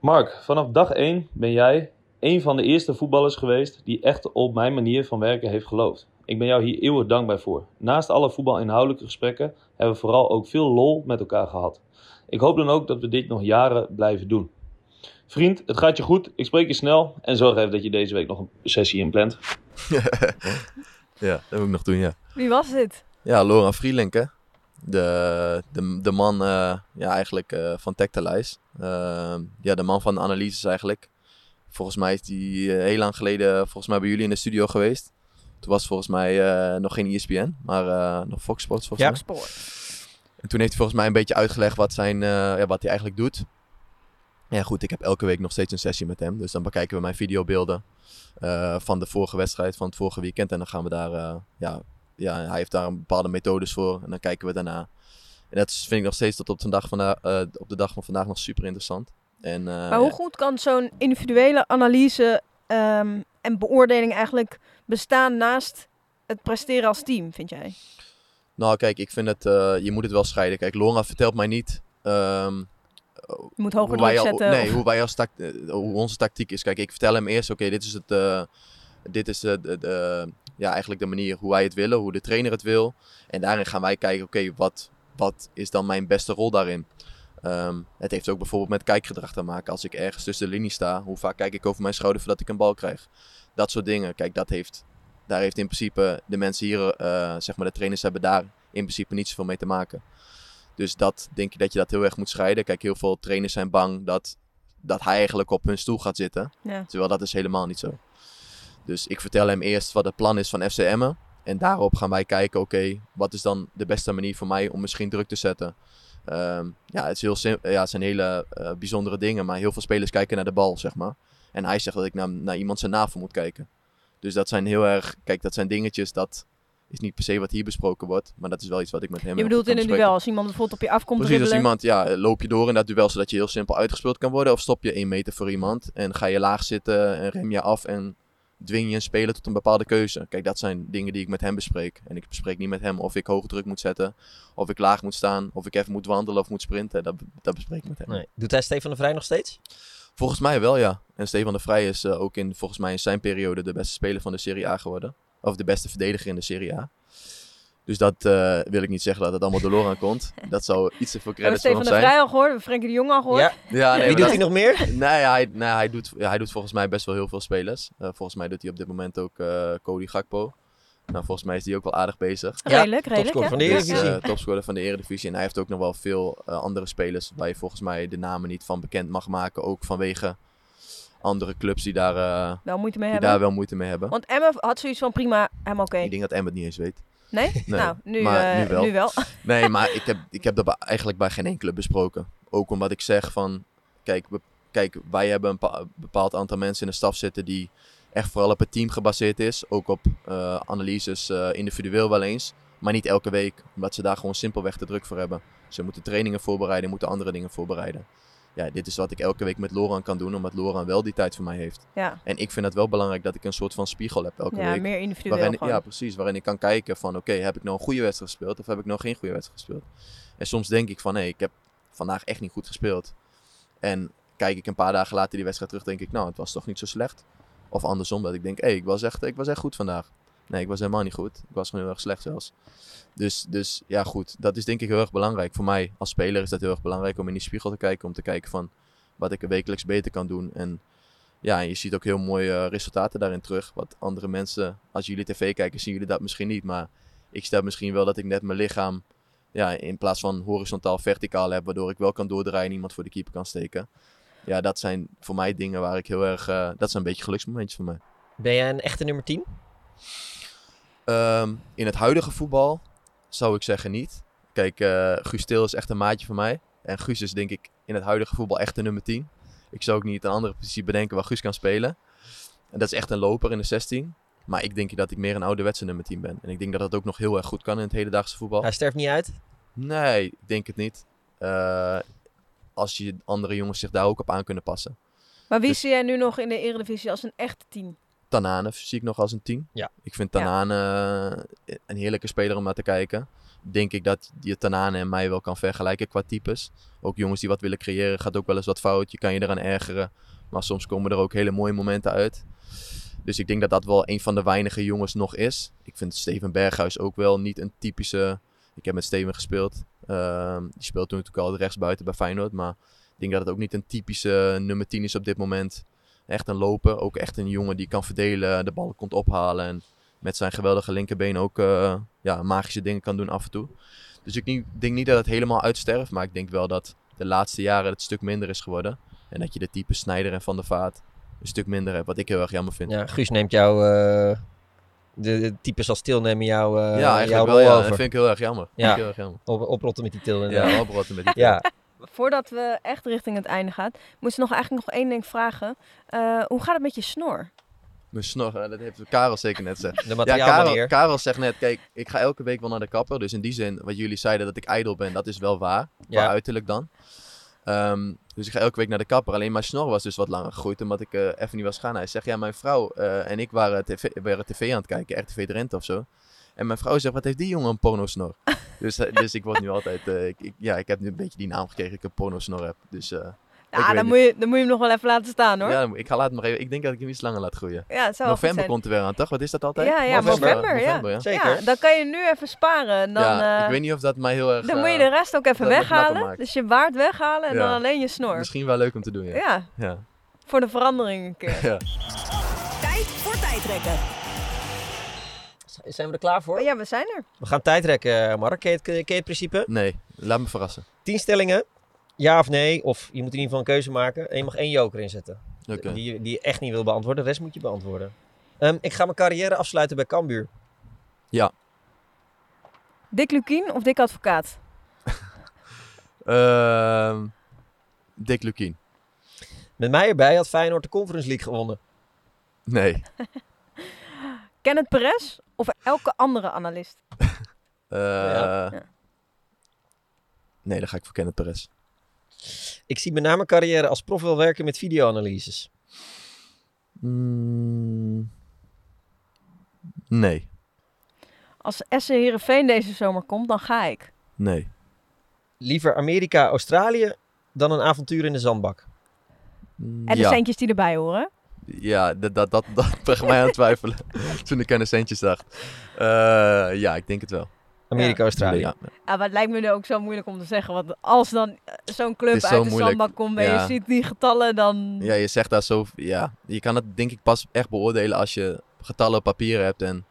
Mark, vanaf dag 1 ben jij een van de eerste voetballers geweest die echt op mijn manier van werken heeft geloofd. Ik ben jou hier eeuwig dankbaar voor. Naast alle voetbalinhoudelijke gesprekken hebben we vooral ook veel lol met elkaar gehad. Ik hoop dan ook dat we dit nog jaren blijven doen. Vriend, het gaat je goed. Ik spreek je snel. En zorg even dat je deze week nog een sessie inplant.
ja, dat moet ik nog doen, ja.
Wie was dit?
Ja, Laurent Vrielinke. De, de, de man eh, ja, eigenlijk eh, van Tactalijs. Ehm, ja, de man van de analyses eigenlijk. Volgens mij is die eh, heel lang geleden volgens mij bij jullie in de studio geweest. Toen was volgens mij eh, nog geen ESPN, maar eh, nog Fox Sports volgens
Ja.
mij. En toen heeft hij volgens mij een beetje uitgelegd wat, zijn, eh, ja, wat hij eigenlijk doet. Ja goed, ik heb elke week nog steeds een sessie met hem. Dus dan bekijken we mijn videobeelden eh, van de vorige wedstrijd, van het vorige weekend. En dan gaan we daar, eh, ja, ja, hij heeft daar een bepaalde methodes voor. En dan kijken we daarna. En dat vind ik nog steeds tot op de dag, vandaag, eh, op de dag van vandaag nog super interessant. En,
Maar hoe
ja.
goed kan zo'n individuele analyse ehm, en beoordeling eigenlijk bestaan naast het presteren als team, vind jij?
Nou, kijk, ik vind het, je moet het wel scheiden. Kijk, Laura vertelt mij niet ehm,
Je moet hoger druk zetten.
nee,
of-
hoe, wij als eh, hoe onze tactiek is. Kijk, ik vertel hem eerst, oké, dit is, het, eh, dit is de, de, de- ja, eigenlijk de manier hoe wij het willen, hoe de trainer het wil. En daarin gaan wij kijken, oké, wat, wat is dan mijn beste rol daarin? Ehm, het heeft ook bijvoorbeeld met kijkgedrag te maken. Als ik ergens tussen de linie sta, hoe vaak kijk ik over mijn schouder voordat ik een bal krijg? Dat soort dingen. Kijk, dat heeft, daar heeft in principe de mensen hier, eh, zeg maar de trainers hebben daar in principe niet zoveel mee te maken. Dus dat denk ik dat je dat heel erg moet scheiden. Kijk, heel veel trainers zijn bang dat, dat hij eigenlijk op hun stoel gaat zitten.
Ja.
Terwijl dat is helemaal niet zo. Dus ik vertel hem eerst wat het plan is van FCM'en. En daarop gaan wij kijken, oké, wat is dan de beste manier voor mij om misschien druk te zetten. Ehm, ja, het, is heel sim- ja, het zijn hele eh, bijzondere dingen, maar heel veel spelers kijken naar de bal, zeg maar. En hij zegt dat ik naar, naar iemand zijn navel moet kijken. Dus dat zijn heel erg, kijk, dat zijn dingetjes, dat is niet per se wat hier besproken wordt. Maar dat is wel iets wat ik met hem
Je bedoelt in een duel, als iemand bijvoorbeeld op je afkomt
Precies, als iemand, ja, loop je door in dat duel zodat je heel simpel uitgespeeld kan worden. Of stop je één meter voor iemand en ga je laag zitten en rem je af en dwing je een speler tot een bepaalde keuze. Kijk, dat zijn dingen die ik met hem bespreek. En ik bespreek niet met hem of ik hoge druk moet zetten, of ik laag moet staan, of ik even moet wandelen of moet sprinten. Dat, dat bespreek ik met hem.
Nee. Doet hij Stefan de Vrij nog steeds?
Volgens mij wel, ja. En Stefan de Vrij is eh, ook in, volgens mij in zijn periode de beste speler van de Serie A geworden. Of de beste verdediger in de Serie A. Dus dat eh, wil ik niet zeggen dat het allemaal door Loran komt. Dat zou iets te veel
We hebben
credits voor hem
Steven de
zijn.
Vrij al gehoord, we hebben Frenkie de Jong al gehoord.
Ja.
Ja, nee,
Wie doet
dat-
hij nog meer?
Nee, hij, nee hij, doet, ja, hij doet volgens mij best wel heel veel spelers. Eh, volgens mij doet hij op dit moment ook eh Cody Gakpo. Nou, volgens mij is die ook wel aardig bezig.
Ja,
Redelijk, redelijk.
topscorer
ja.
van de
Dus,
Eredivisie.
ja.
eh, topscorer van de Eredivisie. En hij heeft ook nog wel veel andere spelers waar je volgens mij de namen niet van bekend mag maken. Ook vanwege andere clubs die daar, eh,
Wel moeite mee
die
hebben.
daar wel moeite mee hebben.
Want Emma had zoiets van prima, helemaal oké.
Ik denk dat Emmet niet eens weet.
Nee?
Nee,
Nou, nu,
maar
eh,
nu wel.
nu wel.
Nee, maar ik heb, ik heb dat eigenlijk bij geen enkele besproken. Ook omdat ik zeg van, kijk, we, kijk wij hebben een pa- bepaald aantal mensen in de staf zitten die echt vooral op het team gebaseerd is. Ook op eh, analyses individueel wel eens. Maar niet elke week, omdat ze daar gewoon simpelweg te druk voor hebben. Ze moeten trainingen voorbereiden, moeten andere dingen voorbereiden. Ja, dit is wat ik elke week met Loran kan doen, omdat Loran wel die tijd voor mij heeft.
Ja,
En ik vind het wel belangrijk dat ik een soort van spiegel heb elke
ja
week.
meer individueel
Waarin,
gewoon.
ja, precies. Waarin ik kan kijken van, oké, heb ik nou een goede wedstrijd gespeeld of heb ik nou geen goede wedstrijd gespeeld? En soms denk ik van, hé, ik heb vandaag echt niet goed gespeeld. En kijk ik een paar dagen later die wedstrijd terug, denk ik, nou, het was toch niet zo slecht. Of andersom, dat ik denk, hé, ik, was echt, ik was echt goed vandaag. Nee, ik was helemaal niet goed. Ik was gewoon heel erg slecht zelfs. Dus, dus ja, goed. Dat is denk ik heel erg belangrijk. Voor mij als speler is dat heel erg belangrijk om in die spiegel te kijken. Om te kijken van wat ik wekelijks beter kan doen. En ja, je ziet ook heel mooie eh, resultaten daarin terug. Wat andere mensen, als jullie tv kijken, zien jullie dat misschien niet. Maar ik stel misschien wel dat ik net mijn lichaam ja, in plaats van horizontaal verticaal heb. Waardoor ik wel kan doordraaien en iemand voor de keeper kan steken. Ja, dat zijn voor mij dingen waar ik heel erg... eh, dat zijn een beetje geluksmomentjes voor mij.
Ben jij een echte nummer 10?
Ehm, in het huidige voetbal zou ik zeggen niet. Kijk, eh Guus Til is echt een maatje van mij. En Guus is denk ik in het huidige voetbal echt de nummer 10. Ik zou ook niet een andere positie bedenken waar Guus kan spelen. En dat is echt een loper in de 16. Maar ik denk dat ik meer een ouderwetse nummer 10 ben. En ik denk dat dat ook nog heel erg goed kan in het hedendaagse voetbal.
Hij sterft niet uit.
Nee, ik denk het niet. Eh, als je andere jongens zich daar ook op aan kunnen passen.
Maar wie
Dus-
zie jij nu nog in de Eredivisie als een echte team?
Tanane zie ik nog als een 10.
Ja.
Ik vind. Tanane eh, een heerlijke speler om naar te kijken. Denk ik dat je Tanane en mij wel kan vergelijken qua types. Ook jongens die wat willen creëren, gaat ook wel eens wat fout. Je kan je eraan ergeren. Maar soms komen er ook hele mooie momenten uit. Dus ik denk dat dat wel een van de weinige jongens nog is. Ik vind Steven Berghuis ook wel niet een typische... Ik heb met Steven gespeeld. Ehm, die speelt toen natuurlijk al rechtsbuiten bij Feyenoord. Maar ik denk dat het ook niet een typische nummer 10 is op dit moment. Echt een loper. Ook echt een jongen die kan verdelen, de bal komt ophalen. En met zijn geweldige linkerbeen ook eh, ja, magische dingen kan doen af en toe. Dus ik niet- denk niet dat het helemaal uitsterft. Maar ik denk wel dat de laatste jaren het stuk minder is geworden. En dat je de type Snijder en Van der Vaart een stuk minder hebt. Wat ik heel erg jammer vind.
Ja, Guus neemt jou... eh, de, de types als Til nemen jou, eh
ja,
jouw
eigenlijk wel. Ja. Dat vind ik heel erg jammer.
Ja.
Vind ik heel erg jammer.
Op, oprotten met die Til.
Ja, oprotten met die
Ja,
Voordat we echt richting het einde gaan, moest ik nog eigenlijk nog één ding vragen. Eh, hoe gaat het met je snor?
Mijn snor, eh, dat heeft Karel zeker net gezegd.
de
Ja, Karel,
materiaalmanier.
Karel zegt net, kijk, ik ga elke week wel naar de kapper. Dus in die zin, wat jullie zeiden dat ik ijdel ben, dat is wel waar.
Ja.
Qua uiterlijk dan. Ehm, dus ik ga elke week naar de kapper. Alleen mijn snor was dus wat langer gegroeid, omdat ik eh, even niet was gaan. Hij zegt, ja, mijn vrouw eh, en ik waren tv, waren tv aan het kijken, RTV Drenthe of zo. En mijn vrouw zegt, wat heeft die jongen een pornosnor? dus, eh, dus ik word nu altijd... eh, ik, ik- ja, ik heb nu een beetje die naam gekregen dat ik een pornosnor heb. Dus eh, Ik
Ja, dan moet, je, dan moet je hem nog wel even laten staan hoor.
ja,
Ja,
ik ga laten maar even... Ik denk dat ik hem iets langer laat groeien.
goed
November
zijn.
komt er weer aan, toch? Wat is dat altijd?
Ja, ja, november, ja.
november, ja.
Zeker.
Ja, dan kan je nu even sparen. en Dan,
ja, ik weet niet of dat mij heel erg...
dan moet je de rest ook even weghalen. Dus je baard weghalen en
Ja.
dan alleen je snor.
Misschien wel leuk om te doen, ja.
Ja,
ja.
voor de verandering een keer.
ja.
Tijd voor tijdrekken.
Zijn we er klaar voor?
Ja, we zijn er.
We gaan tijdrekken, Mark. Ken je, het, ken je het principe?
Nee, laat me verrassen.
Tien stellingen. Ja of nee. Of je moet in ieder geval een keuze maken. En je mag één joker inzetten.
Oké.
Die, je- die je echt niet wil beantwoorden. De rest moet je beantwoorden. Ehm, ik ga mijn carrière afsluiten bij Cambuur.
Dick Lukien of Dick Advocaat?
Ehm, Dick Lukien.
Met mij erbij had Feyenoord de Conference League gewonnen.
Nee.
Kenneth Perez of elke andere analist?
Eh,
Ja.
Nee, dan ga ik voor Kenneth Perez.
Ik zie me na mijn carrière als prof wel werken met videoanalyses.
Mm, nee.
Als Essen Heerenveen deze zomer komt, dan ga ik.
Nee.
Liever Amerika, Australië dan een avontuur in de zandbak.
En de
ja.
centjes die erbij horen.
Ja, dat, dat, dat, dat bracht mij aan het twijfelen. Toen ik aan de centjes dacht. Eh, ja, ik denk het wel.
Amerika, Australië.
Ja,
Ja, maar het lijkt me nu ook zo moeilijk om te zeggen. Want als dan zo'n club uit de
moeilijk.
zandbak komt en je ziet die getallen, dan...
ja, je zegt daar zo... Ja, je kan het denk ik pas echt beoordelen als je getallen op papier hebt en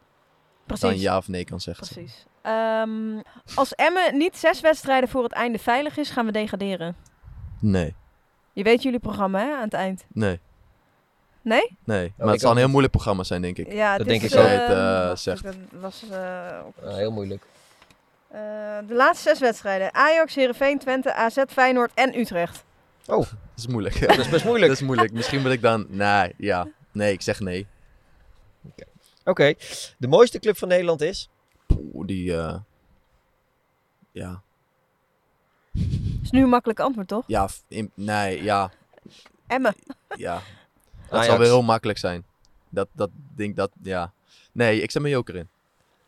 Precies.
dan ja of nee kan zeggen.
Precies. Ehm, als Emmen niet zes wedstrijden voor het einde veilig is, gaan we degraderen.
Nee,
Je weet jullie programma hè, aan het eind.
nee,
Nee?
nee. maar
ik
het zal een heel moeilijk programma zijn, denk ik.
Ja,
Dat denk ik ook.
Het, eh, zegt.
Dat was eh,
Ah, heel moeilijk.
Eh, de laatste zes wedstrijden. Ajax, Heerenveen, Twente, AZ, Feyenoord en Utrecht.
Dat is moeilijk.
Dat is best moeilijk.
Dat is moeilijk. Misschien wil ik dan... Nee, ja. Nee, ik zeg nee.
Oké. De mooiste club van Nederland is?
Oeh, die... eh, Ja.
is nu een makkelijk antwoord, toch?
Ja, in- nee, ja.
Emmen.
Ja. Dat
Ajax.
zal wel heel makkelijk zijn. Dat, dat denk dat, ja. Nee, ik zet mijn joker in.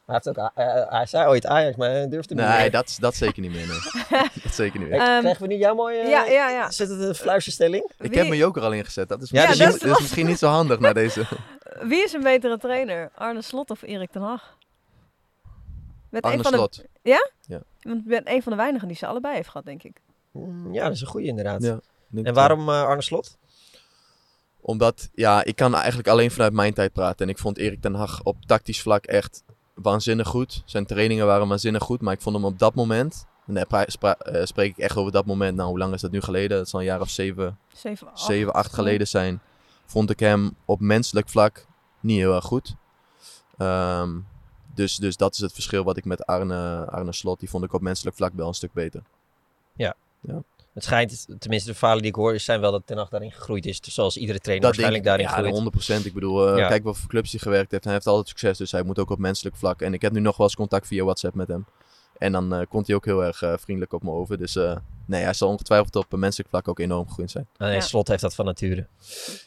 Hij, heeft ook, eh, hij zei ooit Ajax, maar hij durfde niet
Nee,
meer.
dat, dat zeker niet meer. Nee. dat zeker niet meer.
Ehm,
Krijgen we nu jouw mooie...
ja, ja, ja.
Zet het een fluisterstelling?
Ik
wie-
heb mijn joker al ingezet. Dat is,
Ja,
misschien,
dat
is
dat is misschien niet zo handig na deze.
Wie is een betere trainer? Arne Slot of Erik ten Hag? Met
Arne
een van de-
Slot.
Want ik ben een van de weinigen die ze allebei heeft gehad, denk ik.
Mm, Ja, dat is een goede inderdaad.
Ja,
En waarom eh, Arne Slot?
Omdat, ja, ik kan eigenlijk alleen vanuit mijn tijd praten. En ik vond Erik ten Hag op tactisch vlak echt waanzinnig goed. Zijn trainingen waren waanzinnig goed. Maar ik vond hem op dat moment, en daar eh, spreek ik echt over dat moment. Nou, hoe lang is dat nu geleden? Dat zal een jaar of zeven,
7, 8,
zeven acht geleden zijn. Vond ik hem op menselijk vlak niet heel erg goed. Ehm, dus, dus dat is het verschil wat ik met Arne, Arne Slot, die vond ik op menselijk vlak wel een stuk beter.
Het schijnt, tenminste de verhalen die ik hoor, zijn wel dat Ten Hag daarin gegroeid is. Dus Zoals iedere trainer waarschijnlijk
denk
daarin groeit.
ja, 100%. Ik bedoel, eh,
Ja.
kijk wat voor clubs hij gewerkt heeft. Hij heeft altijd succes, dus hij moet ook op menselijk vlak. En ik heb nu nog wel eens contact via WhatsApp met hem. En dan eh, komt hij ook heel erg eh, vriendelijk op me over. Dus eh, nee, hij zal ongetwijfeld op een menselijk vlak ook enorm gegroeid zijn.
Nee,
Ja.
Slot heeft dat van nature.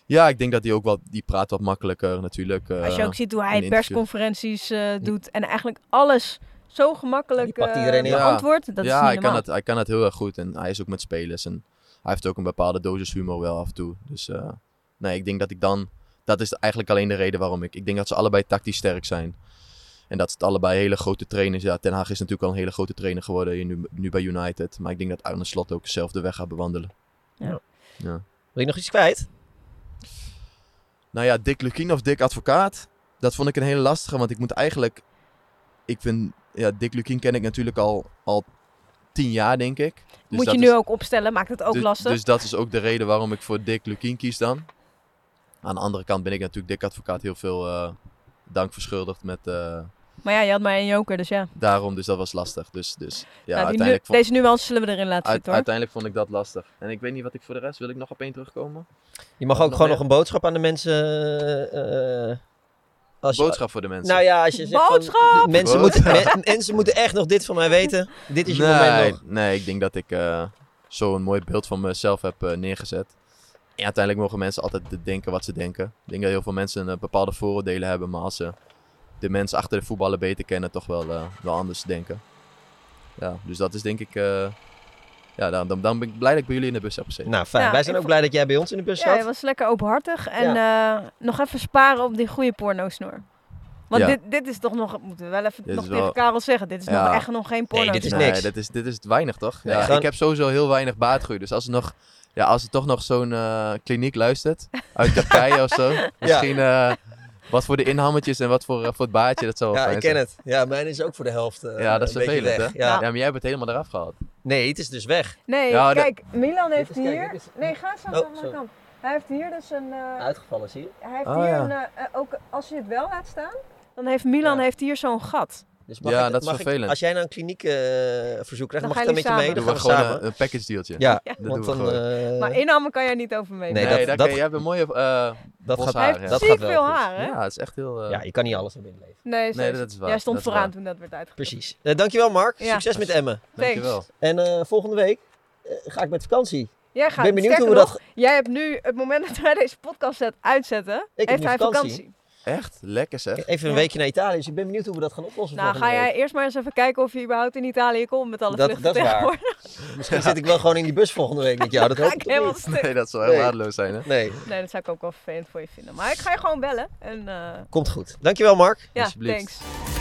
Ja, ik denk dat hij ook wel, die praat wat makkelijker natuurlijk. eh,
Als je ook ziet hoe hij persconferenties eh, doet en eigenlijk alles zo gemakkelijk
Die pakt
eh,
iedereen in.
beantwoordt, dat
ja,
is
hij
niet
kan, het, hij kan het heel erg goed. En hij is ook met spelers. En hij heeft ook een bepaalde dosis humor wel af en toe. Dus eh, nee, ik denk dat ik dan... Dat is eigenlijk alleen de reden waarom ik... Ik denk dat ze allebei tactisch sterk zijn. En dat het allebei hele grote trainers... Ja, Ten Hag is natuurlijk al een hele grote trainer geworden hier nu, nu bij United. Maar ik denk dat Arne Slot ook dezelfde weg gaat bewandelen.
Ja.
ja.
Wil je nog iets kwijt?
Nou ja, Dick Lukien of Dick Advocaat. Dat vond ik een hele lastige, want ik moet eigenlijk... Ik vind... Ja, Dick Lukien ken ik natuurlijk al, al tien jaar, denk ik. Dus
Moet je
is-
nu ook opstellen, maakt het ook
dus,
lastig.
Dus dat is ook de reden waarom ik voor Dick Lukien kies dan. Aan de andere kant ben ik natuurlijk Dick Advocaat heel veel eh, dank verschuldigd met... eh,
Maar ja, je had maar één joker, dus ja.
daarom, dus dat was lastig. Dus, dus ja,
Nou, nu,
uiteindelijk, vond,
deze nuance zullen we erin laten
uit-
zitten hoor.
uiteindelijk vond ik dat lastig. En ik weet niet wat ik voor de rest... Wil ik nog op één terugkomen?
Je mag
Nog
ook gewoon
meer?
nog een boodschap aan de mensen... eh, als je-
Boodschap voor de mensen.
Nou ja, als je zegt van,
Boodschap!
mensen, moeten, me- mensen moeten echt nog dit van mij weten. Dit is je moment
nee,
nog.
nee, ik denk dat ik eh, zo een mooi beeld van mezelf heb eh, neergezet. En uiteindelijk mogen mensen altijd de- denken wat ze denken. Ik denk dat heel veel mensen een bepaalde vooroordelen hebben, maar als ze de mensen achter de voetballen beter kennen, toch wel, eh, wel anders denken. Ja, dus dat is denk ik... ja, dan, dan, dan ben ik blij dat ik bij jullie in de bus heb gezeten.
Nou, fijn.
Ja,
Wij zijn ook blij dat jij bij ons in de bus
Ja,
zat.
hij was lekker openhartig. En eh, nog even sparen op die goede pornosnoer. Want
Ja.
dit, dit is toch nog, moeten we wel even
Dit
nog tegen
wel-
Karel zeggen, dit is nog
Ja.
echt nog geen porno.
dit is
nee,
niks.
Dit is, dit is weinig, toch?
Nee,
ja,
gewoon-
Ik heb sowieso heel weinig baatgroei. Dus als er, nog, ja, als er toch nog zo'n eh, kliniek luistert, uit Turkije of zo. Misschien eh, wat voor de inhammetjes en wat voor, voor het baatje, dat zou wel
Ja,
fijn
ik ken
zijn.
het. Ja, mijn is ook voor de helft eh,
Ja, dat is vervelend, hè?
Ja.
Ja. maar jij hebt het helemaal eraf gehaald.
Nee, het is dus weg.
Nee,
Ja, de-
kijk, Milan heeft
is-
hier...
is-
Nee, ga zo
Oh,
aan de kant. Hij heeft hier dus een... eh,
Uitgevallen, zie je?
hij heeft
Oh,
hier
ja.
een... eh, eh, ook als je het wel laat staan, dan heeft Milan
Ja.
heeft hier zo'n gat.
Dus mag
Ja,
ik,
dat is
mag ik-
vervelend.
als jij nou een kliniek eh, verzoek krijgt,
Dan
mag ik dan met je mee?
Dan doen we
gaan we
gewoon
samen.
een, een package dealtje.
Ja,
Ja.
Dat
want
doen
dan... eh,
maar inhammen kan jij niet over mee.
Nee,
Nee,
dat-
dat,
dat-
jij hebt een mooie uh,
dat gaat,
hij
haar,
heeft
ja.
dat
ziek
gaat wel
veel haar, hè?
Ja, het is echt heel... eh,
Ja, je kan niet alles hebben in het leven.
Nee,
dat is waar.
Jij stond vooraan toen dat werd uitgevoerd.
Precies. Eh, dankjewel Mark. Succes met Emmen.
Dankjewel.
En eh, volgende week eh, ga ik met vakantie.
Jij
Ik
gaat,
ben benieuwd hoe we dat...
Jij hebt nu, het moment dat wij deze podcast zet uitzetten, heeft hij
vakantie.
vakantie.
Echt? Lekker zeg.
Even een
Ja.
weekje naar Italië, dus ik ben benieuwd hoe we dat gaan oplossen
Nou, ga jij
week.
eerst maar eens even kijken of je überhaupt in Italië komt met alle
Dat-
vluchten
dat is waar. Misschien zit ik wel gewoon in die bus volgende week met jou, dat hoop ik
helemaal stuk.
Nee, dat zou
Nee.
heel waardeloos zijn, hè?
Nee,
Nee, dat zou ik ook wel vervelend voor je vinden. Maar ik ga je gewoon bellen. En, eh,
komt goed. Dankjewel Mark.
ja,
Alsjeblieft.
thanks.